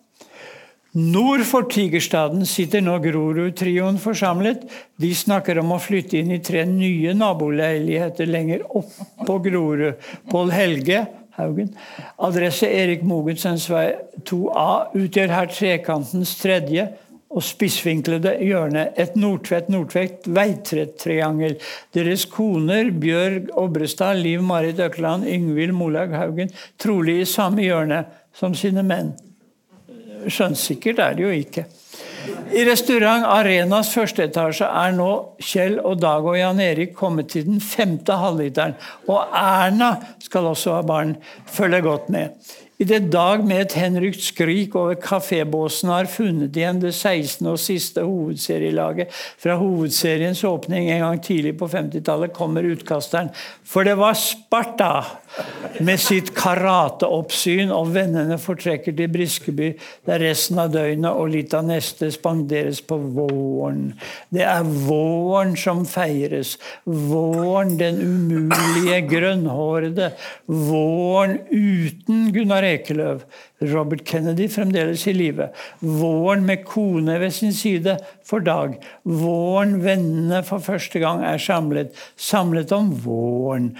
Nord for Tigerstaden sitter nå Grorud-trioen forsamlet. De snakker om å flytte inn i tre nye naboleiligheter lenger opp på Grorud. Pål Helge Haugen. Adresse Erik Mogensens vei 2A utgjør her trekantens tredje og spissvinklede hjørne. Et Nordtvedt-Nordtvedt veitretriangel. Deres koner Bjørg Obrestad, Liv Marit Økland, Yngvild Molag Haugen, trolig i samme hjørne som sine menn. Skjønnsikkert er det jo ikke. I restaurant Arenas første etasje er nå Kjell og Dag og Jan Erik kommet til den femte halvliteren. Og Erna skal også ha barn. Følger godt med. Idet Dag med et henrykt skrik over kafébåsen har funnet igjen det 16. og siste hovedserielaget fra hovedseriens åpning en gang tidlig på 50-tallet, kommer utkasteren. For det var Sparta! Med sitt karateoppsyn, og vennene fortrekker til Briskeby, der resten av døgnet og litt av neste spanderes på våren. Det er våren som feires. Våren, den umulige grønnhårede. Våren uten Gunnar Ekeløv. Robert Kennedy fremdeles i live. Våren med kone ved sin side for Dag. Våren vennene for første gang er samlet. Samlet om våren.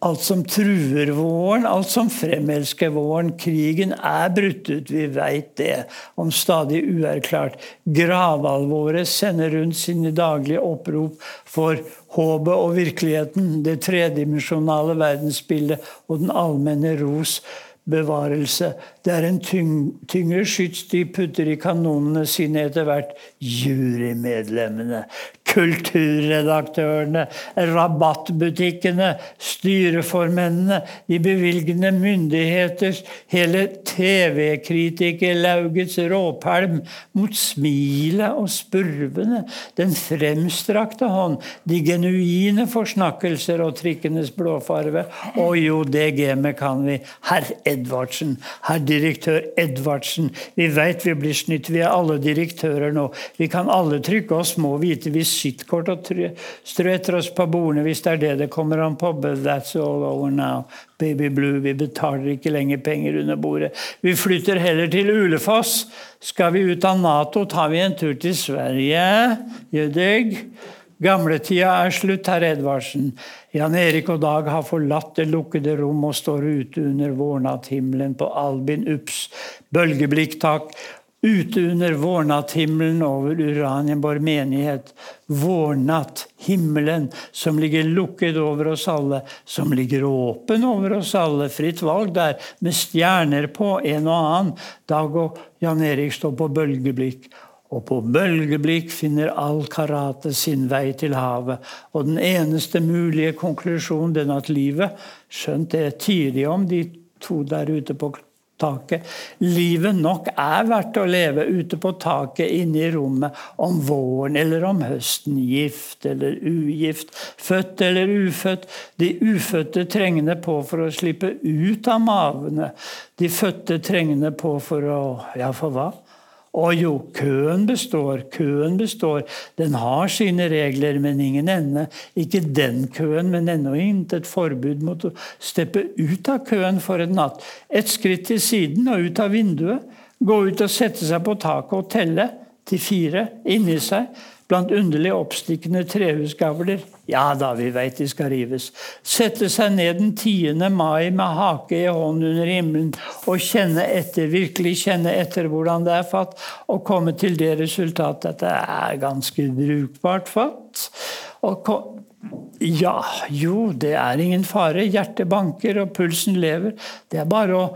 Alt som truer våren, alt som fremelsker våren. Krigen er brutt ut, vi veit det, om stadig uerklart. Gravalvoret sender rundt sine daglige opprop for håpet og virkeligheten, det tredimensjonale verdensbildet og den allmenne ros bevarelse. Det er en tyng, tyngre skyts de putter i kanonene sine etter hvert. Jurymedlemmene, kulturredaktørene, rabattbutikkene, styreformennene, de bevilgende myndigheters, hele TV-kritikerlaugets råpælm mot smilet og spurvene, den fremstrakte hånd, de genuine forsnakkelser og trikkenes blåfarve. Og jo, det gamet kan vi. Herr Edvardsen, herr direktør Edvardsen. Vi veit vi blir snytt, vi er alle direktører nå. Vi kan alle trykke oss små hvite visittkort og strø etter oss på bordene hvis det er det det kommer an på. But that's all over now. Baby Blue, vi betaler ikke lenger penger under bordet. Vi flytter heller til Ulefoss. Skal vi ut av Nato, tar vi en tur til Sverige. Gjør deg? Gamletida er slutt, herr Edvardsen. Jan Erik og Dag har forlatt det lukkede rom og står ute under vårnatthimmelen på Albin Ups bølgeblikktak Ute under vårnatthimmelen over Uranienborg menighet. Vårnatthimmelen som ligger lukket over oss alle, som ligger åpen over oss alle. Fritt valg der, med stjerner på, en og annen. Dag og Jan Erik står på bølgeblikk. Og på bølgeblikk finner all karate sin vei til havet. Og den eneste mulige konklusjonen, den at livet, skjønt det tier de om, de to der ute på taket. Livet nok er verdt å leve ute på taket inne i rommet om våren eller om høsten. Gift eller ugift, født eller ufødt. De ufødte trengende på for å slippe ut av mavene. De fødte trengende på for å Ja, for hva? Å jo, køen består, køen består. Den har sine regler, men ingen ende. Ikke den køen, men ennå intet forbud mot å steppe ut av køen for en natt. Et skritt til siden og ut av vinduet. Gå ut og sette seg på taket og telle til fire inni seg blant underlig oppstikkende trehusgavler. Ja da, vi veit de skal rives. Sette seg ned den 10. mai med hake i hånden under himmelen og kjenne etter, virkelig kjenne etter hvordan det er fatt, og komme til det resultatet at det er ganske brukbart fatt. Og ja, jo, det er ingen fare. Hjertet banker og pulsen lever. Det er bare å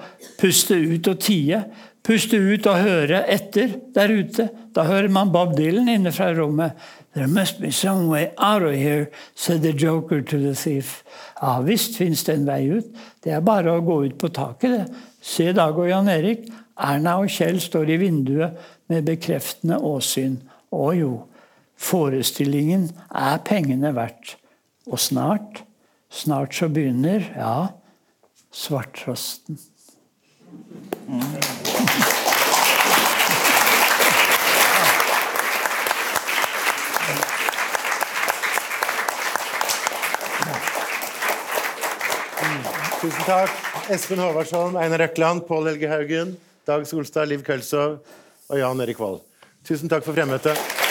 puste ut og tie. Puste ut og høre etter der ute. Da hører man Bob Dylan inne fra rommet. There must be some way out of here, said the joker to the thief. Ja visst fins det en vei ut. Det er bare å gå ut på taket, det. Se Dag og Jan Erik. Erna og Kjell står i vinduet med bekreftende åsyn. Å jo, forestillingen er pengene verdt. Og snart, snart så begynner, ja, svarttrosten. Mm. Tusen takk. Espen Håvardsholm, Einar Røkland, Pål Helge Haugen, Dag Solstad, Liv Kølsov og Jan Erik Vold. Tusen takk for fremmøtet.